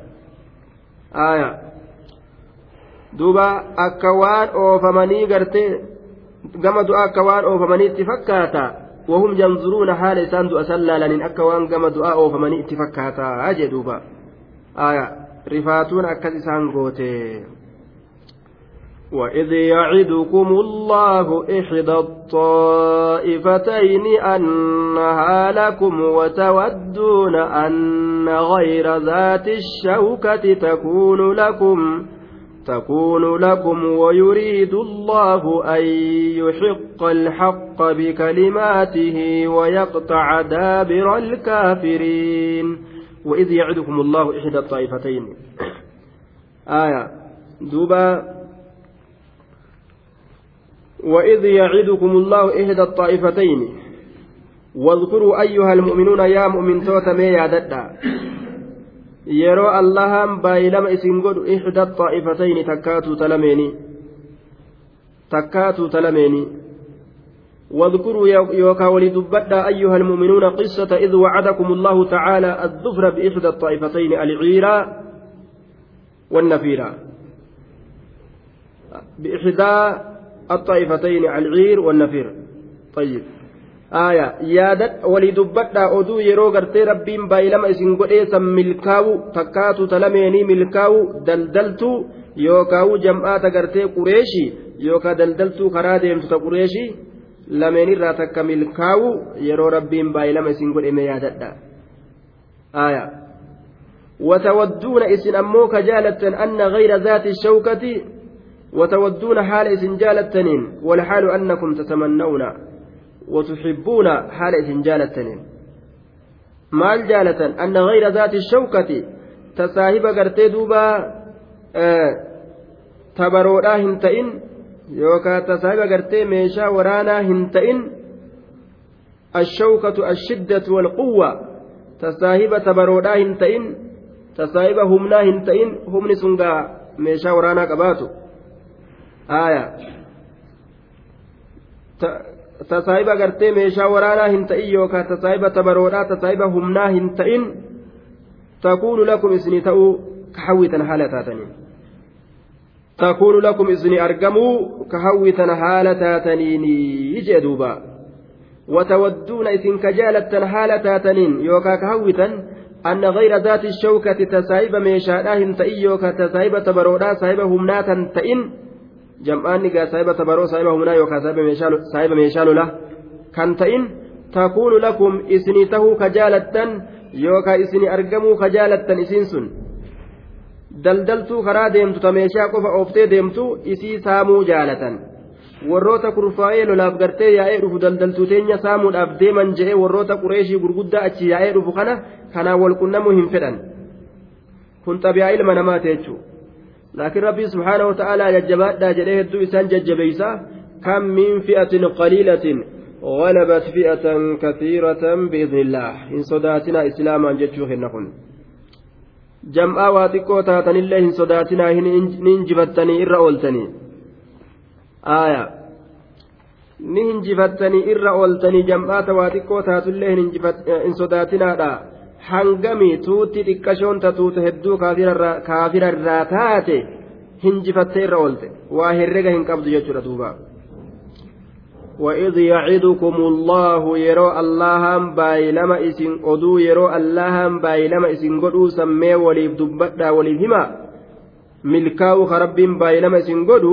aya duuba akka waan oofamanii gartee gama du'a akka waan oofamaniitti fakkaata وهم ينظرون حال إسان دؤا سلالين أكا وان قم دعاء فمن اتفكاتا. أجي دوبا. آية. رفاتون أكا إسان قوتي وإذ يعدكم الله إحدى الطائفتين أنها لكم وتودون أن غير ذات الشوكة تكون لكم تكون لكم ويريد الله أن يحق الحق بكلماته ويقطع دابر الكافرين. وإذ يعدكم الله إحدى الطائفتين. آية. دوبا وإذ يعدكم الله إحدى الطائفتين. واذكروا أيها المؤمنون يا مؤمن توت مي ياددا yeroo allahan baay'ilama isin godhu ixda xaa'ifatayni takkaatuu talameeni واذكروا يوكا ولدبدا أيها المؤمنون قصة إذ وعدكم الله تعالى الظفر بإحدى الطائفتين العيرة والنفيرة بإحدى الطائفتين العير والنفير طيب walii dubbadhaa oduu yeroo gartee rabbiin baay'ilama isin godheessan milkaa'u takkaatu talameenii milkaa'u daldaltuu yookaawu jam'aata gartee qureeshii yookaa daldaltuu karaa deemtu ta qureeshii lameenirraa takka milkaa'u yeroo rabbiin baay'ilama isin godheme yaadadha aya وتودون إسن أموك جالة أن غير ذات الشوكة وتودون حال إسن جالتنين والحال أنكم تتمنون وتحبون حال gartee duuba tabaroodhaa hin ta'in yookaan ta saahiba gartee meeshaa waraanaa hin ta'in ashawkatu ashiddatu walquwwa ta saahiba tabaroodhaa hin ta'in ta saahiba humnaa hin ta'in humni sun gaa meeshaa waraanaa qabaatu aayaa tasaayiba gartee meeshaa waraanaa hin ta'in yookaan tasaayiba tabaroodhaa tasaayiba humnaa hin ta'in takuunu lakum isinii ta'uu ka hawwitan haala taataniin takuunu lakum isinii argamuu ka hawwitan haala taataniin jee duuba ka jaalattan haala taataniin yookaan ka hawwitan أن غير ذات الشوكة تسايب ميشاء تئي يوكا تسايب تبرودا سايب همناتا تئن jam'aanni gaa saahiba tabaroo saahiba humnaa yookaan saahiba meeshaa lola kan ta'in takuunu lakum isinii tahuu ka jaalattan yookaan isinii argamuu ka jaalattan isiin sun daldaltuu karaa deemtu ta meeshaa qofa ooftee deemtu isii saamuu jaalatan warroota kurfaa'ee lolaaf gartee yaa'ee dhufu daldaltuu teenya saamuudhaaf deeman je'ee warroota qureeshii gurguddaa achi yaa'ee dhufu kana kanaan walqunnamuu hin fedhan kun xabiyaa ilma namaa jechuudha. Laakiin rabbii subhaanahu ta'aalaa jajjabaadhaa jedhee hedduu isaan jajjabeeysa kam min fi'atin qaliilatin غلبت فئة كثيرة بإذن الله. إن صداتنا إسلاما جتشو هنكن جمعا واتقو تاتن الله إن صداتنا ننجفتني إر أولتني آية. نهنجفتني إر أولتني جمعا واتقو تاتن الله إن صداتنا hangamii tuutti xiqqashoon tatuutu hedduu kaafirarraa taate hinjifattee irra oolte waa herrega hin qabdu jechuudha duuba. وإذ يعدكم الله يرو اللهم بايلما إسن أدو يرو اللهم بايلما إسن قدو سمي وليف دبتا وليف هما ملكاو خرب بايلما إسن قدو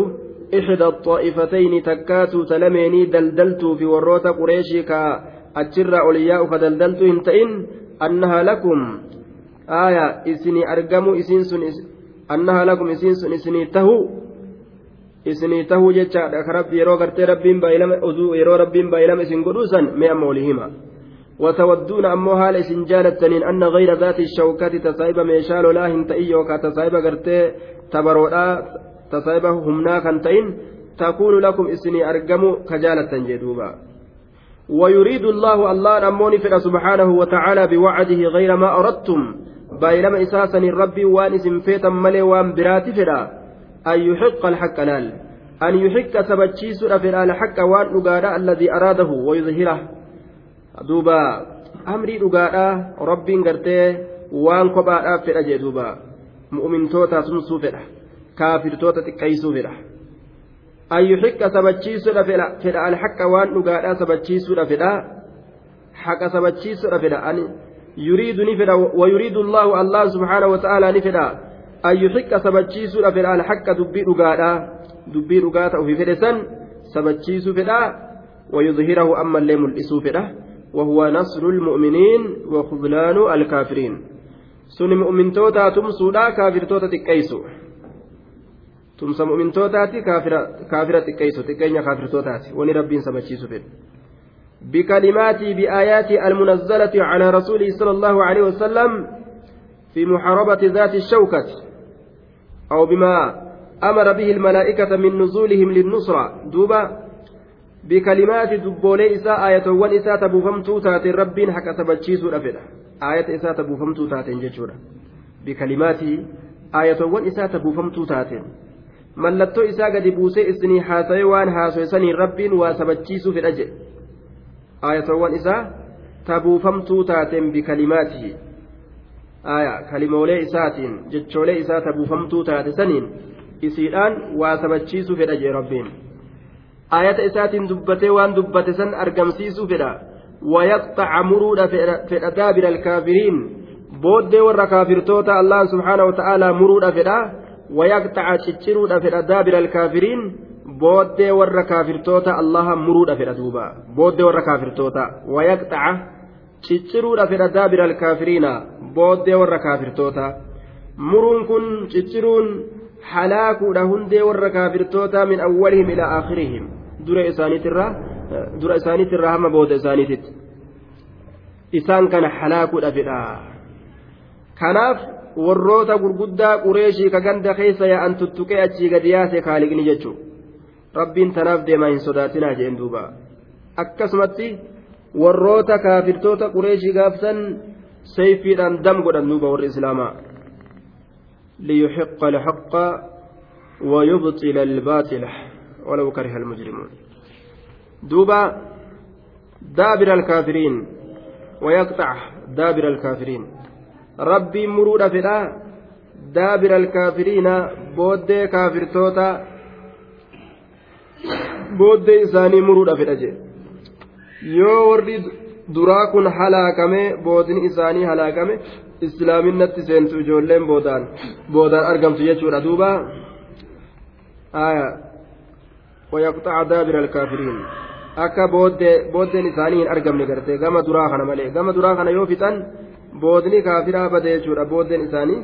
إحدى الطائفتين تكاتو تلميني دلدلتو في وروتا قريشي كا أتشر أولياء فدلدلتو هنتئن isinii argamu isiin sun annaha lakum isiin sun isinii tahu isinii tahuu jechaadha ka rabbi yeroo gartee rabbiin baay'ilama oduu yeroo rabbiin baay'ilama isin godhuusan mee amma olii hima وتودون أمو هال إسن جالتنين أن غير ذات الشوكة تسايب ميشال لا هنتئي يوكا تسايب غرتي تبرودا تسايب همنا كنتين تكون لكم إسني أرقموا كجالة جدوبا ويريد الله الله أموني فلا سبحانه وتعالى بوعده غير ما أردتم. بايلما إساسا الرب وان اسم فيتا ملي وان براتي فلا أن يحق الحق لال أن يحق سبتشيس فلا الحق وان نقادا الذي أراده ويظهره. دوبا أمري نقادا رب قرتي وان قبادا فلا جدوبا مؤمن توتا سمسو فلا كافر توتا تكيسو فلا أن يحق سبتشيس فلا الحق وان نقادا سبتشيس فلا حق سبتشيس فلا أن يريد نفدا ويريد الله الله سبحانه وتعالى نفدا أن يحق سبتشيس فدا الحق دبي رقادا دبي رقاتا وفي فدسا سبتشيس فدا ويظهره أما اللي ملئسو فدا وهو نصر المؤمنين وخذلان الكافرين. سن مؤمن توتا تمسودا كافر توتا تكيسو. تمسى مؤمن توتاتي كافرة كافرة تكيسو تكينيا كافر توتاتي وني ربين سبتشيسو فدا بكلمات بآيات المنزلة على رسوله صلى الله عليه وسلم في محاربة ذات الشوكة أو بما أمر به الملائكة من نزولهم للنصرة دوبا بكلمات دبولي إساء آية والإساء تبوفمتو تاتي رب حق سبتشيسو رفدا آية إساء تبوفمتو تاتي جتشورا بكلمات آية والإساء تبوفمتو تاتي mallattoo isaa gadi buusee isinii haasawee waan haasawesanii rabbiin waa sabachiisuu fedha jedhe aayatawwan isaa tabuufamtuu taateen bikalimaatihi aya kalimoolee isaatiin jechoolee isaa tabuufamtuu taate saniin isiidhaan waa sabachiisuu fedha jee rabbiin ayata isaatiin dubbatee waan dubbate san argamsiisuu fedha wayaqxaca muruudha fedha daabira alkaafiriin booddee warra kaafirtoota allah subxaanahu wata'aalaa muruudha fedha wayaqxaca cicciruudha fedha daabira alkaafiriin booddee warra kaafirtoota allaha muruudha fedha duuba booddee warra kaafirtoota wayaqxaca cicciruudha fedha daabira alkaafiriina booddee warra kaafirtoota muruun kun cicciruun halaakuudha hundee warra kaafirtoota min awwalihim ilaa aakhirihim dura isaaniitirraa dura isaaniitirraa hamma booda isaaniititti isaan kana halaakuudha fedha kanaaf warroota gurguddaa qureeshii ka ganda keessa yaa'an tuttuqee achii gadi yaase kaaliqni jechuudha rabbiin tanaaf deemaa hin sodaatinaa jeen duuba akkasumatti warroota kaafirtoota qureeshii gaafsan sayfiidhaan dam godhan duuba warri islaamaa liyuxiqa alxaqa ويبطل الباطل ولو كره المجرمون دوبا دابر الكافرين ويقطع دابر الكافرين مرود فدا دابر الكافرين بود كافر توتا booddee isaanii muruudha fedha jee yoo warri duraa kun halaakame boodni isaanii halaakame islaaminatti seentu ijoolleen boodaan boodaan argamtu jechuudha duuba aya wayaqxaca daabira alkaafiriin akka booddeen isaanii hin argamne gartee gama duraa kana malee gama duraa kana yoo fixan boodni kaafiraa bade jechuudha booddeen isaanii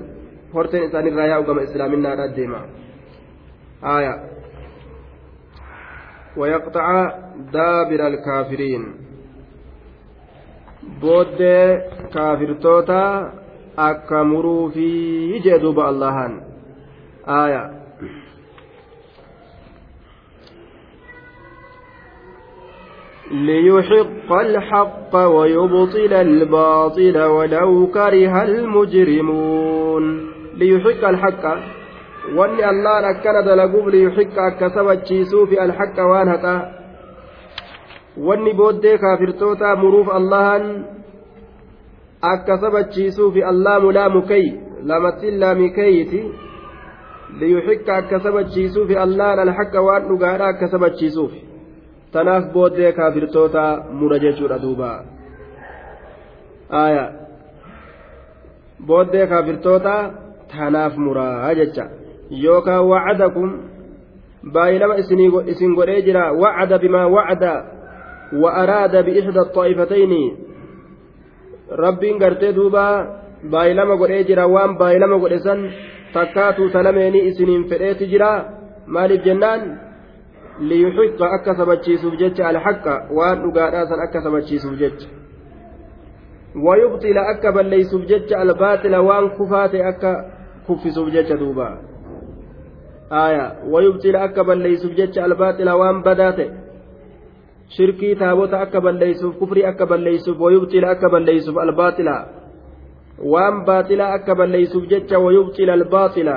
horteen isaanii irraa yaa'u gama islaaminaadha deema aya ويقطع دابر الكافرين بود كافر توتا أكمروا في جدوب اللهان آية ليحق الحق ويبطل الباطل ولو كره المجرمون. ليحق الحق. وان الله لكان دلقوب ليحق كسب في الحق وان هتا وان بود كافر مروف الله أكسب في الله لا مكي لا متلا مكيتي ليحق كسب في الله الحق وان نقارا كسب في. Tanaaf booddee kaafirtoota mura jechuudha duuba aya booddee kaafirtoota tanaaf muraa jecha yookaan wacadakum baay'ilama isin godhee jira wacada bimaa wacada wa araada biixda xaa'ifatayni rabbiin gartee duuba baay'ilama godhee jira waan baay'ilama godhe san takkaatuu talameeni isiniin fedheeti jira maaliif jennaan liyuxiqa akka sabachiisuuf jecha alhaqa waan dhugaadhaasan akka sabachiisuuf jecha wayubxila akka balleeysuuf jecha albaaxila waan kufaate akka kuffisuuf jecha duuba aya wayubxila akka balleeysuuf jecha albaaxila waan badaa ta'e shirkii taabota akka balleeysuuf kufrii akka balleeysuuf wayubxila akka balleeysuuf albaaxila waan baaxila akka balleeysuuf jecha wayubxila albaaxila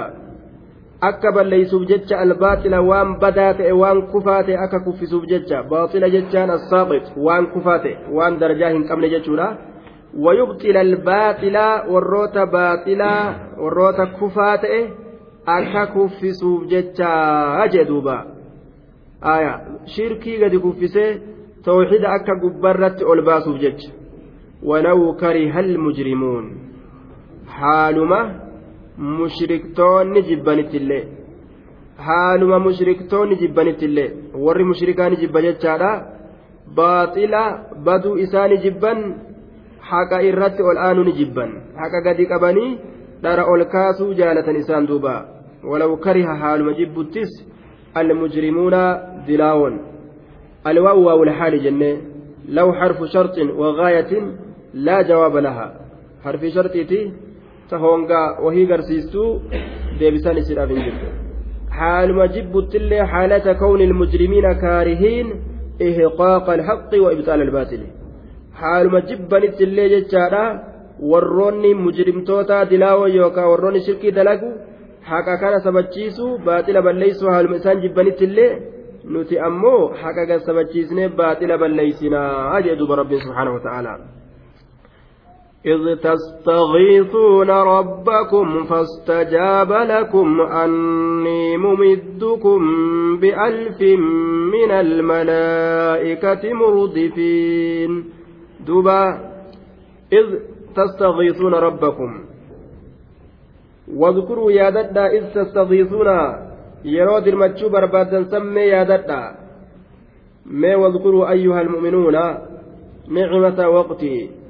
akka balleeysuuf jecha albaaxila waan badaa ta'e waan kufaa ta'e akka kuffisuuf jecha baaxila jechaan assaaqit waan kufaa ta'e waan darajaa hin qabne jechuudha wayubxila albaaxila warroota baaxilaa warroota kufaa ta'e akka kuffisuuf jecha jee duuba aya shirkii gadi kuffisee tawxida akka gubbarratti ol baasuuf jecha walaw kariha almujrimuun haaluma mushriktoonni jibbanittillee haaluma mushriktoonni jibbanittillee warri mushrikaa ni jibba jechaadha. Baaxila baduu isaani jibban. Haqa irratti ol aanu ni jibban. Haqa gadi qabanii dhara ol kaasuu jaalatan isaan duuba. Walaw kariha haaluma jibbuttis almujrimuuna dilaawon alwaa'u waawul haali jenne. Law harfu sharxin wagaayatin laa jawaaba laha. Harfi sharxiiti ta hongaa wahii garsiistuu deebisan isidhaaf hin jirtu جبت اللي حالة كون المجرمين كارهين إحقاق الحق وإبطال الباطل حالما جبنت اللي جتشارا warroonni mujrimtoota dilaawoo yookaan warroonni shirkii dalagu haqa kana sabachiisu baaxila balleessuu haaluma isaan jibbanitti illee nuti ammoo haqa sabachiisnee baaxila balleessinaa jedhe duba rabbiin subhaanahu wa ta'aala. إذ تستغيثون ربكم فاستجاب لكم أني ممدكم بألف من الملائكة مردفين. دوبا إذ تستغيثون ربكم. واذكروا يا ددا إذ تستغيثون. yeroo dirmachuu barbaadan sammee yaadadha mee wadkuruu ayyuha almu'minuuna nicmata waqtii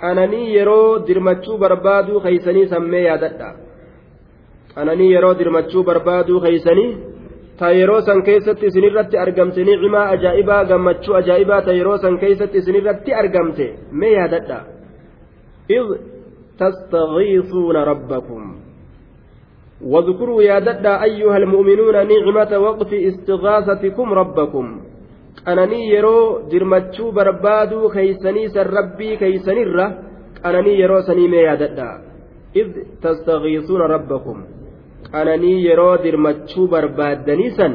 qananii yeroo dirmachuu barbaaduu keeysanii sammee yaadadha qananii yeroo dirmachuu barbaaduu keeysanii ta yeroo san keessatti isinirratti argamte nicmaa ajaa'ibaa gammachuu ajaa'ibaa ta yeroo san keessatti isinirratti argamte mee yaadadha id tastagiisuuna rabbakum واذكروا يا ددا أيها المؤمنون نعمة وقت استغاثتكم ربكم qananii yeroo dirmachuu barbaaduu keeysanii san rabbii keeysanirra qananii yeroo sanii mee yaadadha id tastagiisuuna rabbakum qananii yeroo dirmachuu barbaaddanii san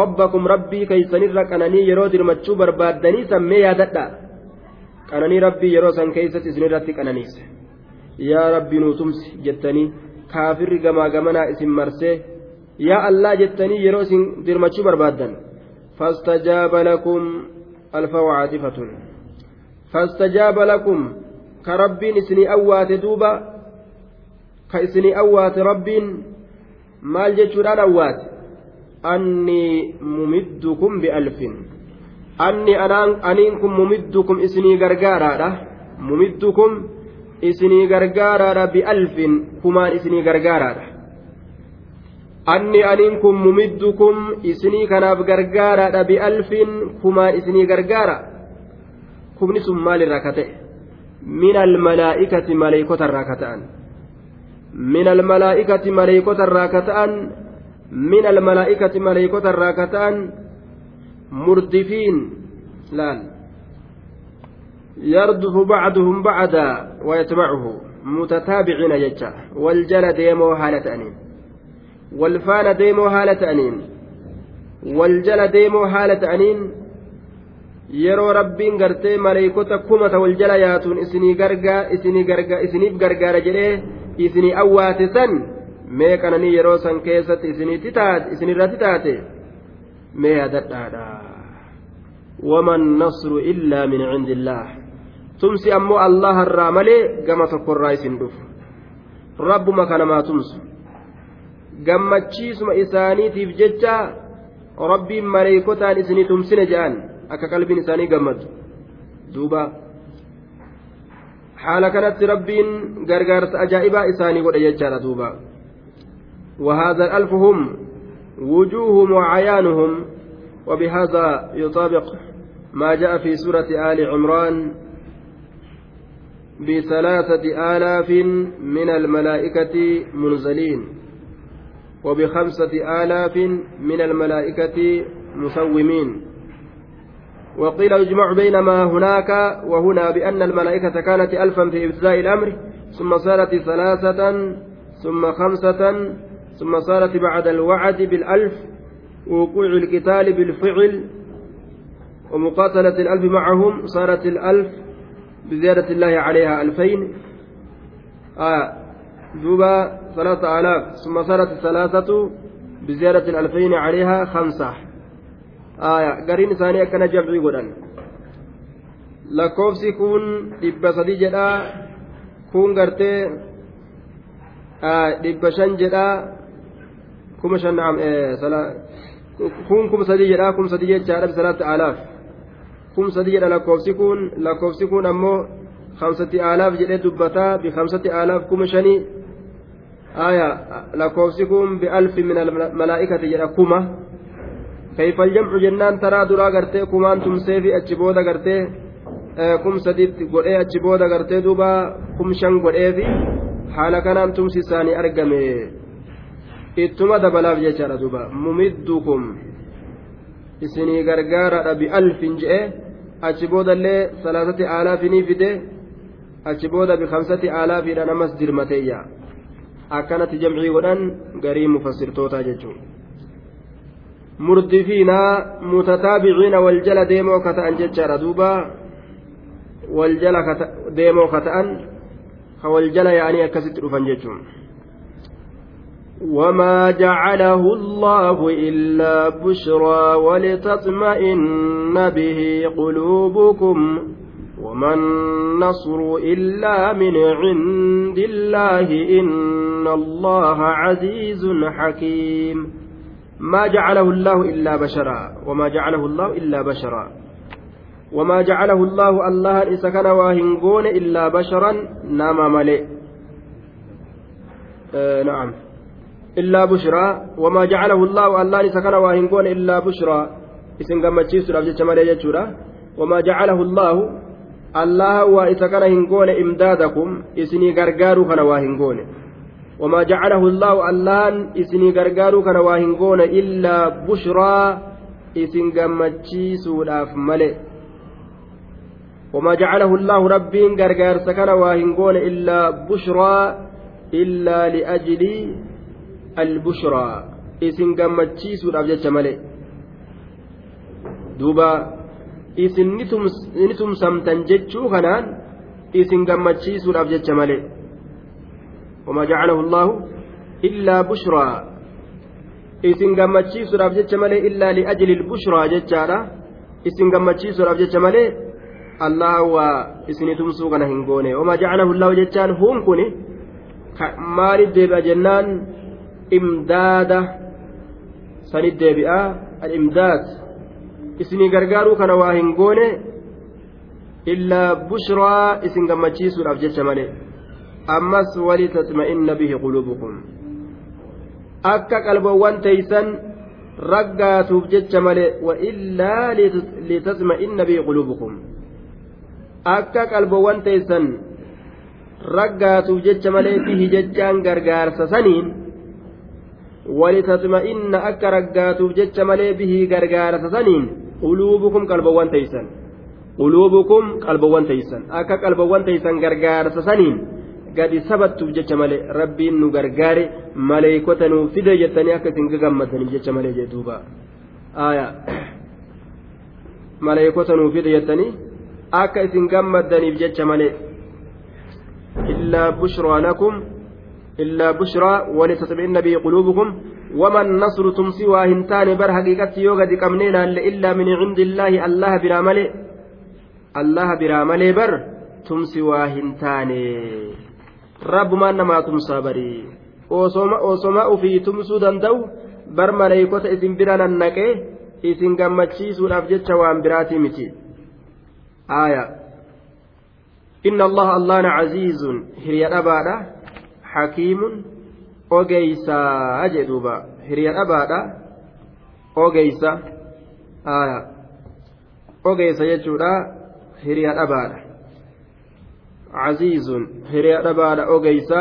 rabbakum rabbii keeysanirra qananii yeroo dirmachuu barbaaddanii san mee yaadadha qananii rabbii yeroo san keeysatti isinirratti qananiise yaa rabbii nuutumsi jettanii kaafirri gamaa gamanaa isin marsee yaa allaa jettanii yeroo isin dirmachuu barbaaddan فاستجاب لكم الفو عاطفة فاستجاب لكم كرب إسني أوات دوبا كإسني أوات رب maal jechuudhaan awwaate anni mumiddukum bi'alfin anni aniin kun mumiddukum isinii gargaaraadha mumiddukum isinii gargaaraadha bi'alfin kumaan isinii gargaaraadha anni aniin kun mumiddukum isinii kanaaf gargaaraadha bi'alfin kumaan isinii gargaara kumni sun maalirraa ka ta'e min almalaa'ikati maleeykotarraa ka ta'an من الملائكة ملائكة الراكتان من الملائكة ملائكة الراكتان مردفين لا يردف بعضهم بعدا ويتبعه متتابعين ججا والجل ديمو حالة أنين والفان ديمو حالة أنين والجل ديمو حالة أنين yeroo rabbiin gartee maleeykota kumata wal jala yaatuun isinii gargaa isinii gargaa isiniif gargaara jedhee isinii awwaate san mee qananii yeroo san keessatti isinitti taate isinirratti taate mee yaadadhaadha waman nasru illaa min cindillaah tumsi ammoo allaha irraa malee gama tokkorraa isin dhufu rabbuma kanamaa tumsu gammachiisuma isaaniitiif jecha rabbiin maleeykotaan isinii tumsine je'an akka qalbiin isaanii gammadu duuba haala kanatti rabbiin gargaarsa ajaa'ibaa isaanii godhe jechaadha duuba وهذا الألف هم وجوههم وعيانهم وبهذا يطابق ما جاء في سورة آل عمران بثلاثة آلاف من الملائكة منزلين وبخمسة آلاف من الملائكة مسومين. وقيل يجمع بين ما هناك وهنا بأن الملائكة كانت ألفا في إبتداء الأمر ثم صارت ثلاثة ثم خمسة ثم صارت بعد الوعد بالألف ووقوع القتال بالفعل ومقاتلة الألف معهم صارت الألف بزيادة الله عليها ألفين. آه دوبا ثلاثة آلاف ثم صارت الثلاثة بزيادة الألفين عليها خمسة آية قرين ثانية كان جمعي lakkoofsi kun dhibba sadii jedhaa kun gartee dhibba shan jedhaa kuma shan kun kuma sadii jedhaa kuma sadii jechaadha bisalaatti alaaf kum sadii jedha lakkoofsi kun lakkoofsi kun ammoo kamsatti aalaaf jedhee dubbataa bi kamsatti aalaaf kuma shanii bi alfi min almalaa'ikati jedha kuma kayfa aljamcu jennaan taraa duraa gartee kumaan tumseefi achi booda gartee kum sadiitti godhee achi booda gartee duuba kum shan godheefi haala kanaan tumsi isaanii argame ittuma dabalaaf jechaadha duuba mumiddukum isinii gargaaraadha bi'alfin je'e achi boodallee salaasati aalaafinii fide achi booda bikamsati aalaafiidha namas dirmateeyya akkanatti jamcii godhan garii mufassirtootaa jechuun murdifiina mutataabiciina waljala deemoo ka ta'an jechaadha duuba waljala deemoo ka ta'an ka waljala yaa'anii akkasitti dhufan jechuun وما جعله الله إلا بشرى ولتطمئن به قلوبكم وما النصر إلا من عند الله إن الله عزيز حكيم. ما جعله الله إلا بشرا وما جعله الله إلا بشرا. وما جعله الله الله إسكن واهنقون إلا بشرا نام ملئ. آه نعم. wamaa jacalahu allaahu allaan isa kana waa hin goone illaa bushraa isin gammachiisuudhaaf jecha malee jechuudha wamaa jacalahu allaahu allaha waa isa kana hin goone imdaadakum isinii gargaaruu kana waa hin goone wamaa jacalahu allaahu allaan isinii gargaaruu kana waa hin goone illaa bushraa isin gammachiisuudhaaf malee وما جعله الله ربين غرغار سكن واهنغون إلا بشرى إلا لأجل albushraa isin gammachiisuudhaaf jecha malee duuba isin ni tumsamtan jechuu kanaan isin gammachiisuudhaaf jecha malee وما جعله الله إلا بشرى isin gammachiisuudhaaf jecha malee illaa li'ajli ilbushraa jechaadha isin gammachiisuudhaaf jecha malee allah waa isinii tumsuu kana hin goone wamaa jacalahu llahu jechaan huun kun maaliif deebi'a jennaan imdaada sanit deebi'aa al-imdaad Isinii gargaaruu kana waa hin goone illaa bushraa isin gammachiisuudhaaf jecha malee ammas walitatma'inna bihi quluubukum akka qalbawwan teeysan raggaatuuf jecha malee wa illaa litatma'inna bihi quluubukum akka qalbawwan teeysan raggaatuuf jecha malee bihi jechaan gargaarsa saniin ولتطمئن أكا رقاتوف جتش ملي به غرغارة سنين قلوبكم قلبوان تيسن. قلوبكم قلبوان تيسن. أكا قلبوان تيسن غرغارة سنين قد ثبتوف جتش ملي. ربي نو غرغاري ملائكة نو فدا جتني. أكا سنغغمتني جتش ملي جدوبا آية. ملائكة نو فدا جتني. أكا سنغمتني جتش ملي. إلا بشرى لكم. إلا بشرى وما النصر تمسي واهنتان بر حقيقة يوغا دي إلا من عند الله الله برا ملي الله برا ملي بر تمسي واهنتان رب ما نما تمسى بري osoma ufii tumsuu danda'u bar maleeykota isin bira nannaqee isin gammachiisuudhaaf jecha waan biraatii miti aaya inna allaha allaana caziizun hirya dhabaadha حكيم ogeysaa jee duuba hiriya dhabaadha ogeysa aya. Ogeysa jechuudha hiriya dhabaadha caziizun hiriya dhabaadha ogeysa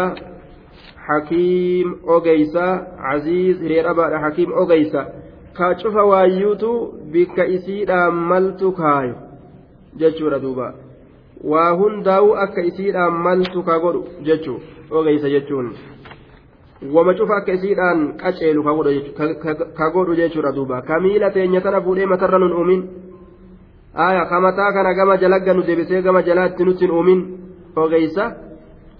hakiim ogeysa caziiz hiriya dhabaadha hakiim ogeysa ka cufa waayyuutu bikka isiidhaan maltu kaayo jechuudha duuba waa hundaa'u akka isiidhaan maltu ka godhu jechuu ogeysa jechuun wama cufa akka isiidhaan qaceelu ka godhu jechuudha duuba ka miila teenya tana fuudhee matarra nun uumin aya ka mataa kana gama jalagga nu deebisee gama jalaatti nutti hin uumin ogeysa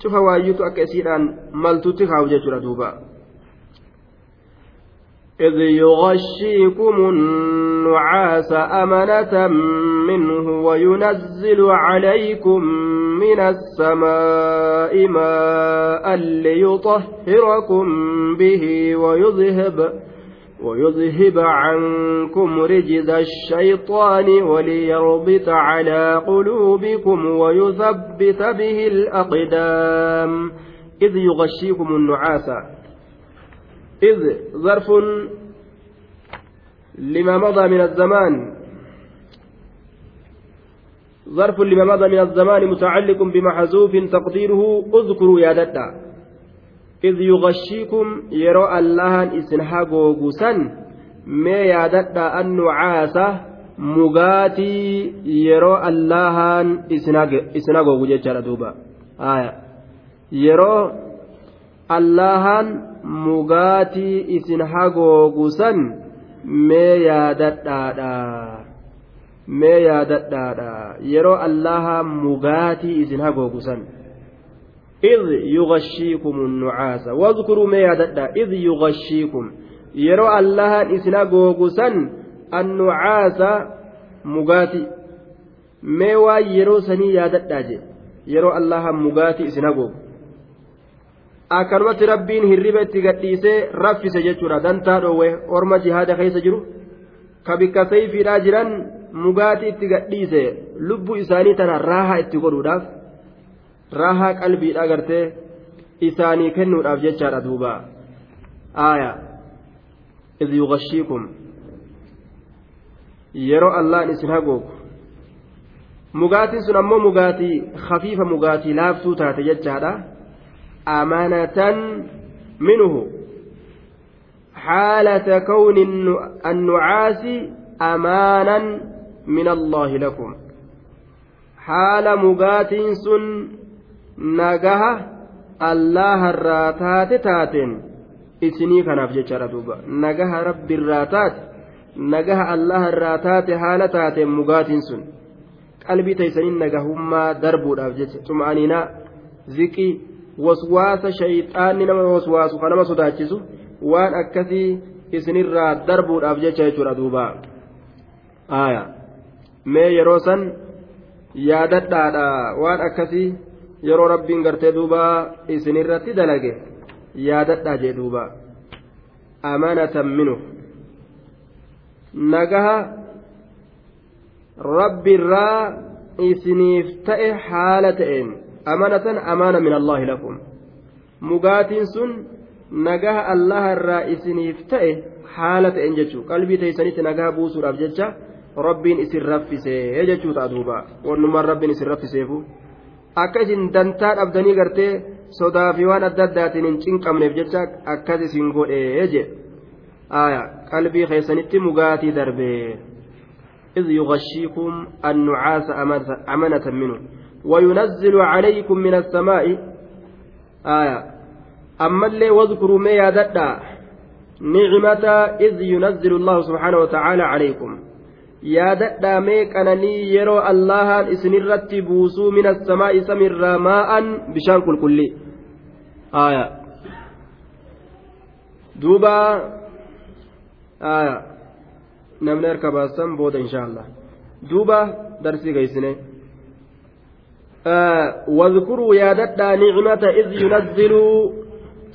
cufa waayyuutu akka isiidhaan maltutti kaawu jechuudha duuba إذ يغشيكم النعاس أمنة منه وينزل عليكم من السماء ماء ليطهركم به ويذهب ويذهب عنكم رجز الشيطان وليربط على قلوبكم ويثبت به الأقدام. إذ يغشيكم النعاس إذ ظرف لما مضى من الزمان ظرف لما مضى من الزمان متعلق بمحذوف تقديره اذكروا يا دتا إذ يغشيكم يرى الله إسنها غوغوسا ما يا دتا النعاس مغاتي يرى الله إسنها غوغو جيتشارا دوبا. آية. يرى الله mugaatii isin hagoogusan mee yaadadhaadha mee yaadadhaadha yeroo allaha mugaatii isin hagoogusan إذ يغشيكم النعاس واذكروا ما يددا إذ يغشيكم يرى الله إسنا غوغسا النعاس مغاتي ما يرو سني يددا يرى الله مغاتي إسنا غوغ Akkanumatti rabbiin hirriba itti gadhiisee raffise jechuudha. Dantaa dhoowwe orma jihaada keessa jiru ka bikka sayfiidhaa jiran mugaatii itti gadhiise lubbuu isaanii tana raahaa itti godhuudhaaf raahaa qalbiidhaa gartee isaanii kennuudhaaf jechaadha duuba. Aaya. Idh yughashiikum yeroo allaan isin hagoogu mugaatiin sun ammoo mugaatii khafiifa mugaatii laaftuu taate jechaadha أمانة منه حالة كون النعاس أمانا من الله لكم حال مقات سن نجاه الله الراتات تاتن isinii kanaaf jechaadha duuba nagaha rabbi irraa taate nagaha allaha irraa taate haala taateen mugaatiin sun qalbii teessaniin nagahummaa darbuudhaaf jecha xuma'aniinaa ziqii waswaasa shayxaanni nama waswaasu ka nama sodaachisu waan akkasii isinirraa darbuudhaaf jecha jechuudha duuba. Aya. Mee yeroo san yaadadhaadha. Waan akkasii yeroo rabbiin gartee duuba isinirratti dalage yaadadhaa jee duuba. Amanatan minu. Nagaha rabbiirraa isiniif ta'e haala ta'een amanatan amaana min allaahi lakum mugaatiin sun nagaha allaha irraa isiniif ta'e haala ta'en jechuu qalbii teeysanitti nagaha buusuudhaaf jecha rabbiin isin raffisee jechuu ta'a duuba wannumaan rabbiin isin raffiseefu akka isin dantaa dhabdanii gartee sodaa fi waan adda addaatiin hin cinqabneef jecha akkas isin godhee je aya qalbii keessanitti mugaatii darbee إذ يغشيكم النعاس أمنة منه وينزل عليكم من السماء آية أما اللي واذكروا ما ياددا نعمة إذ ينزل الله سبحانه وتعالى عليكم yaadadhaa mee qananii yeroo allahan isinirratti buusuu min assamaa'i samirraa maa'an bishaan qulqullii aya duuba aya namni harka baastan booda insha allah duuba darsii geysine واذكروا يا ددا نعمة إذ ينزل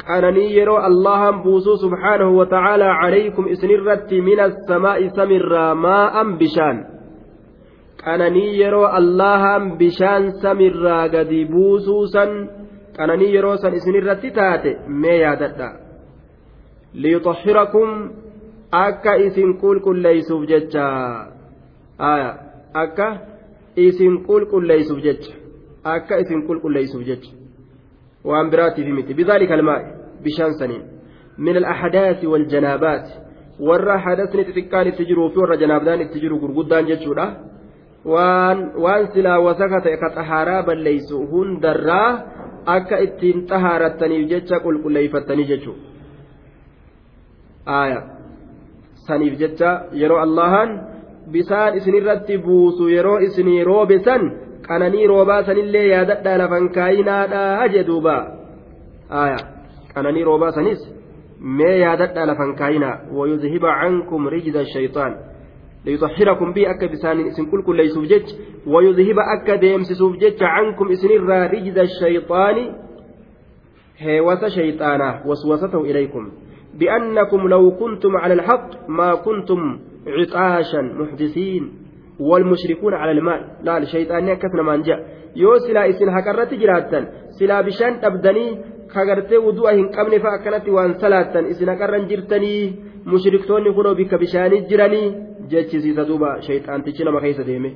قانني يرو الله بوسو سبحانه وتعالى عليكم إسنرت من السماء سمر ماء بشان. قانني يرو الله بشان سمر قد بوسوسا قانني يرو سن إسنرت تاتي ما يا ددا jecha akka isin qulqulleeysuuf jecha waan biraatiif miti bidaalika almaa'i bishaan saniin min alaxdaasi waljanaabaati warra hadasni xixiqqaan itti jiruu fi warra janaabdaan itti jiru gurguddaan jechuudha waan waan silaa wasaka ta'e ka xahaaraa balleeysu hundarraa akka ittiin xahaarattaniif jecha qulqulleeyfattanii jechuudha aaya saniif jecha yeroo allahan bisaan isinirratti buusu yeroo isinii roobe qananii roobaa sanillee yaadadhaa lafan kaayinaadhaa jedhuuba aaya qananii roobaa sanis mee yaadadhaa lafan kaayinaa wayudhiba cankum rijza shayxaan liyuxahhirakum bii akka bisaanin isin qulqulleeysuuf jecha wayudhiba akka deemsisuuf jecha cankum isinirraa rijza shayxaani heewasa shayxaanaa waswasatahu ilaykum بأنكم لو كنتم على الحق ما كنتم عطاشا محدثين والمشركون على الماء لا الشيطان كثنا من جاء يو سلا إسن حكرت جراتا سلا بشان أبدني kagartee wudu'a hin qabne fa'a akkanatti waan salaattan isin akarran jirtanii mushriktoonni kunoo bikka bishaanii jiranii jechisiisa duuba shayxaantichi nama keessa deeme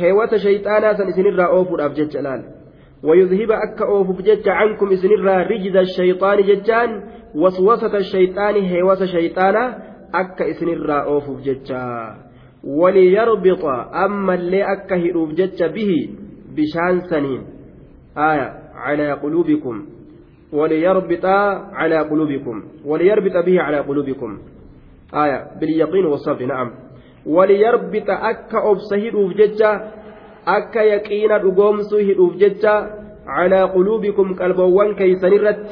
heewwata shayxaanaa san isinirraa oofuudhaaf jecha laal ويذهب أكا أوفف جج عنكم إسنرا رجز الشيطان ججان وسوسة الشيطان هيوس شيطانا أكا إسنرا أوفف ججا وليربط أما اللي أكا هروف جج به بشان سنين. آية على قلوبكم. وليربط على قلوبكم. وليربط به على قلوبكم. آية باليقين والصبر. نعم. وليربط أكا أبسهر ججا أكا يقين رقومسه ججا على قلوبكم قلبوان كيسنرت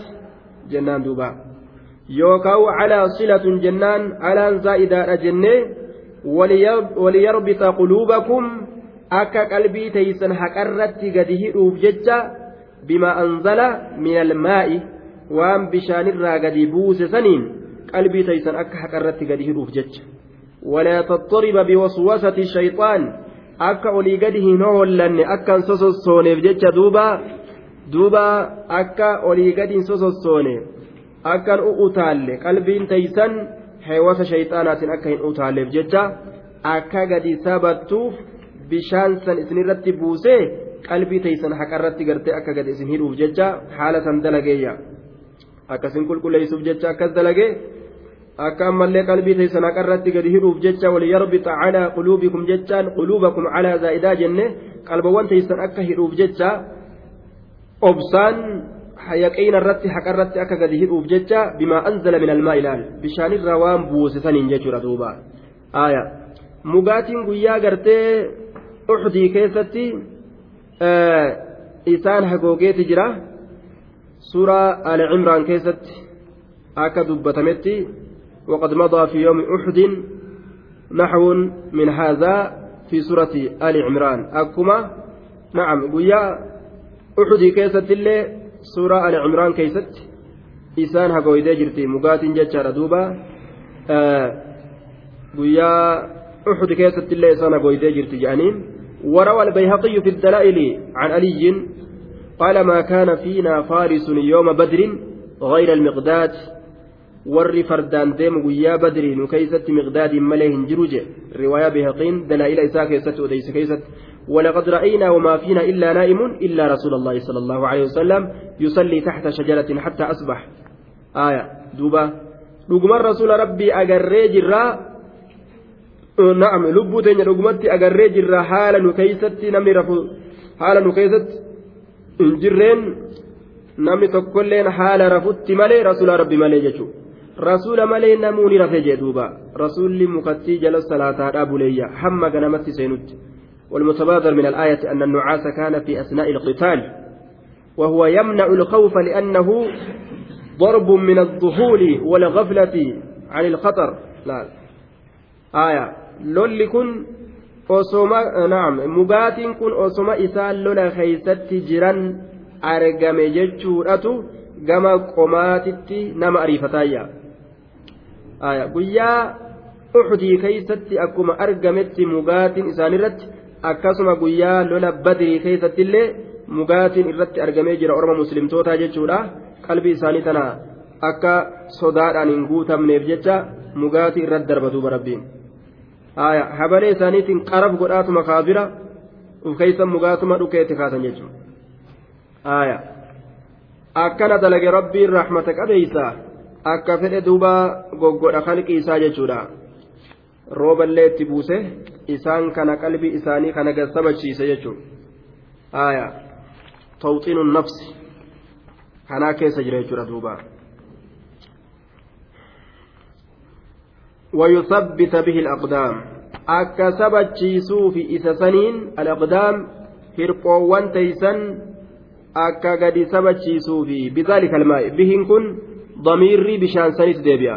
جنان دوبا. يوكاو على صلة جنان على زائدة جنة وليربط قلوبكم أكا قلبي تيسن حقرت قده ججا بما أنزل من الماء وان بشان الراقدي بوس سنين. قلبي تيسن أكا حقرت قده روف جج ولا تضطرب بوسوسة الشيطان. أكا أولي قده نولن أكا سوسوسوني جج دوبا. دوبا أكا أولي قده سوسوسوني أكا أؤتال قلبي تيسن حيوس شيطانات أكا إن أؤتال جج أكا قد ثبتوف bishaan san isinirratti buusee qalbii teeysan haqarratti gartee akka gad isin hidhuuf jecha haala san dalageeyya akkasin qulqulleessuuf jecha akkas dalagee akka ammallee qalbii teeysan haqarratti gad hidhuuf jecha waliyarbita calaa quluubikum jechaan quluubakum calaa zaa'idaa jenne qalbawwan teeysan akka hidhuuf jecha obsaan yaqiina irratti haqarratti akka gadi hidhuuf jecha bimaa anzala min almaa ilaal bishaanirraa waan buusisaniin jechuudha duuba aaya mugaatiin guyyaa gartee uxdii keessatti isaan hagoogeeti jira suuraa ali cimraan keessatti akka dubbatametti وقد مضى في يوم أحد نحو من هذا في سورة آل عمران أكما نعم قويا أحد كيست سورة آل عمران كيست إسان هقويدة جرتي مقات jechaara duuba قويا أحد كيست اللي إسان هقويدة جرتي جانين وروى البيهقي في الدلائل عن علي قال ما كان فينا فارس يوم بدر غير المقداد guyyaa badrii nu keeysatti miqdaadiin malee hin jiru je riwaayaa behaqiin dalaa'ila isaa keessatti odeyse keessatti. ولقد رأينا وما فينا إلا نائم إلا رسول الله صلى الله عليه وسلم يصلي تحت شجرة حتى أصبح. آية. دوبا رقم الرسول ربي أجري جرا. نعم. لبو تنيا رقمتي أجري جرا. حالا نكيستي نمي رفو حالا نكيست إنجرين نمي تقولين حالا رفوتي مالي رسول ربي مالي جتشو rasuula malee namuuni rafe jee duuba rasuulli mukattii jala salaataadhaa buleeyya hamma ganamatti seenutti والمتبادر من الآية أن النعاس كان في أثناء القتال وهو يمنع الخوف لأنه ضرب من الظهول والغفلة عن الخطر. لا. آية. لول كن أسوما نعم. مبات كن أسوما إسال لولا خيست جرا أرقم جتشورة gama qomaatitti nama ariifataayya guyyaa uxdii keeysatti akkuma argametti mugaatiin isaanirratti akkasuma guyyaa lola badrii keeysatti illee mugaatiin irratti argamee jira orma muslimtootaa jechuudha. Qalbii isaanii tana akka sodaadhaan hin guutamneef jecha mugaatii irratti darba duuba rabbiin habalee isaaniitiin qaraf godhaatuma kaabira uf keeysan mugaatuma dhukeetti kaasan jechuudha. Akkana dalage rabbiin rahmata qabeeysa akka fedhe duuba goggodha kalqii isaa jechuudha rooballee itti buuse isaan kana qalbii isaanii kana gassabachiise jechuudha tawxiinu nafsi kanaa keessa jira jechuudha duuba. ويثبت به الأقدام akka sabachiisuufi isa saniin alaqdaam hirqoowwan teeysan akka gadi sabachiisuufi bidaalika almaa'i bihin kun damiirri bishaan sanitti deebi'a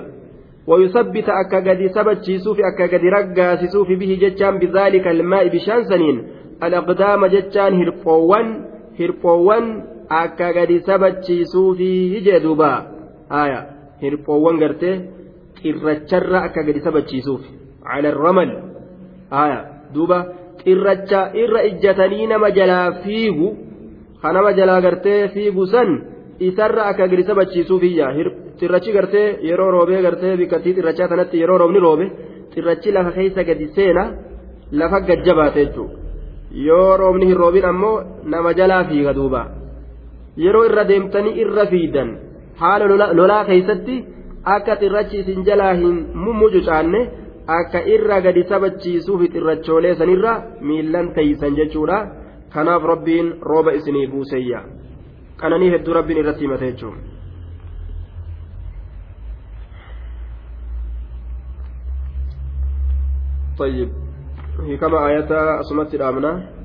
ويثبت أكا قد سبتشيسوف أكا قد رقاسسوف به جتشان بذلك الماء بشان سنين الأقدام جتشان هرقوان هرقوان أكا قد سبتشيسوف جدوبا. آية. هرقوان قرته إرتشر أكا قد سبتشيسوف على الرمل. xirracha irra ijjatanii nama jalaa fiigu ka nama jalaa gartee fiigu san isarra akka gadi sabachiisuufiyya xirrachi gartee yeroo roobee gartee bikkattii xirrachaa sanatti yeroo roobni roobe xirrachi lafa keessa gadi seena lafa gajjabaate jechuudha. Yoo roobni hin roobin ammoo nama jalaa fiiga duuba. Yeroo irra deemtanii irra fiidan haala lolaa keessatti akka xirrachi isin jalaa hin mummucucaanne. akka irra gadi sabachiisuuf xirrachoolee sanirra miillan teeysan jechuudha. Kanaaf rabbiin rooba isinii buuseyya qananii hedduu rabbiin irratti himate jechuudha. طيب هي كما آيات أسمت الآمنة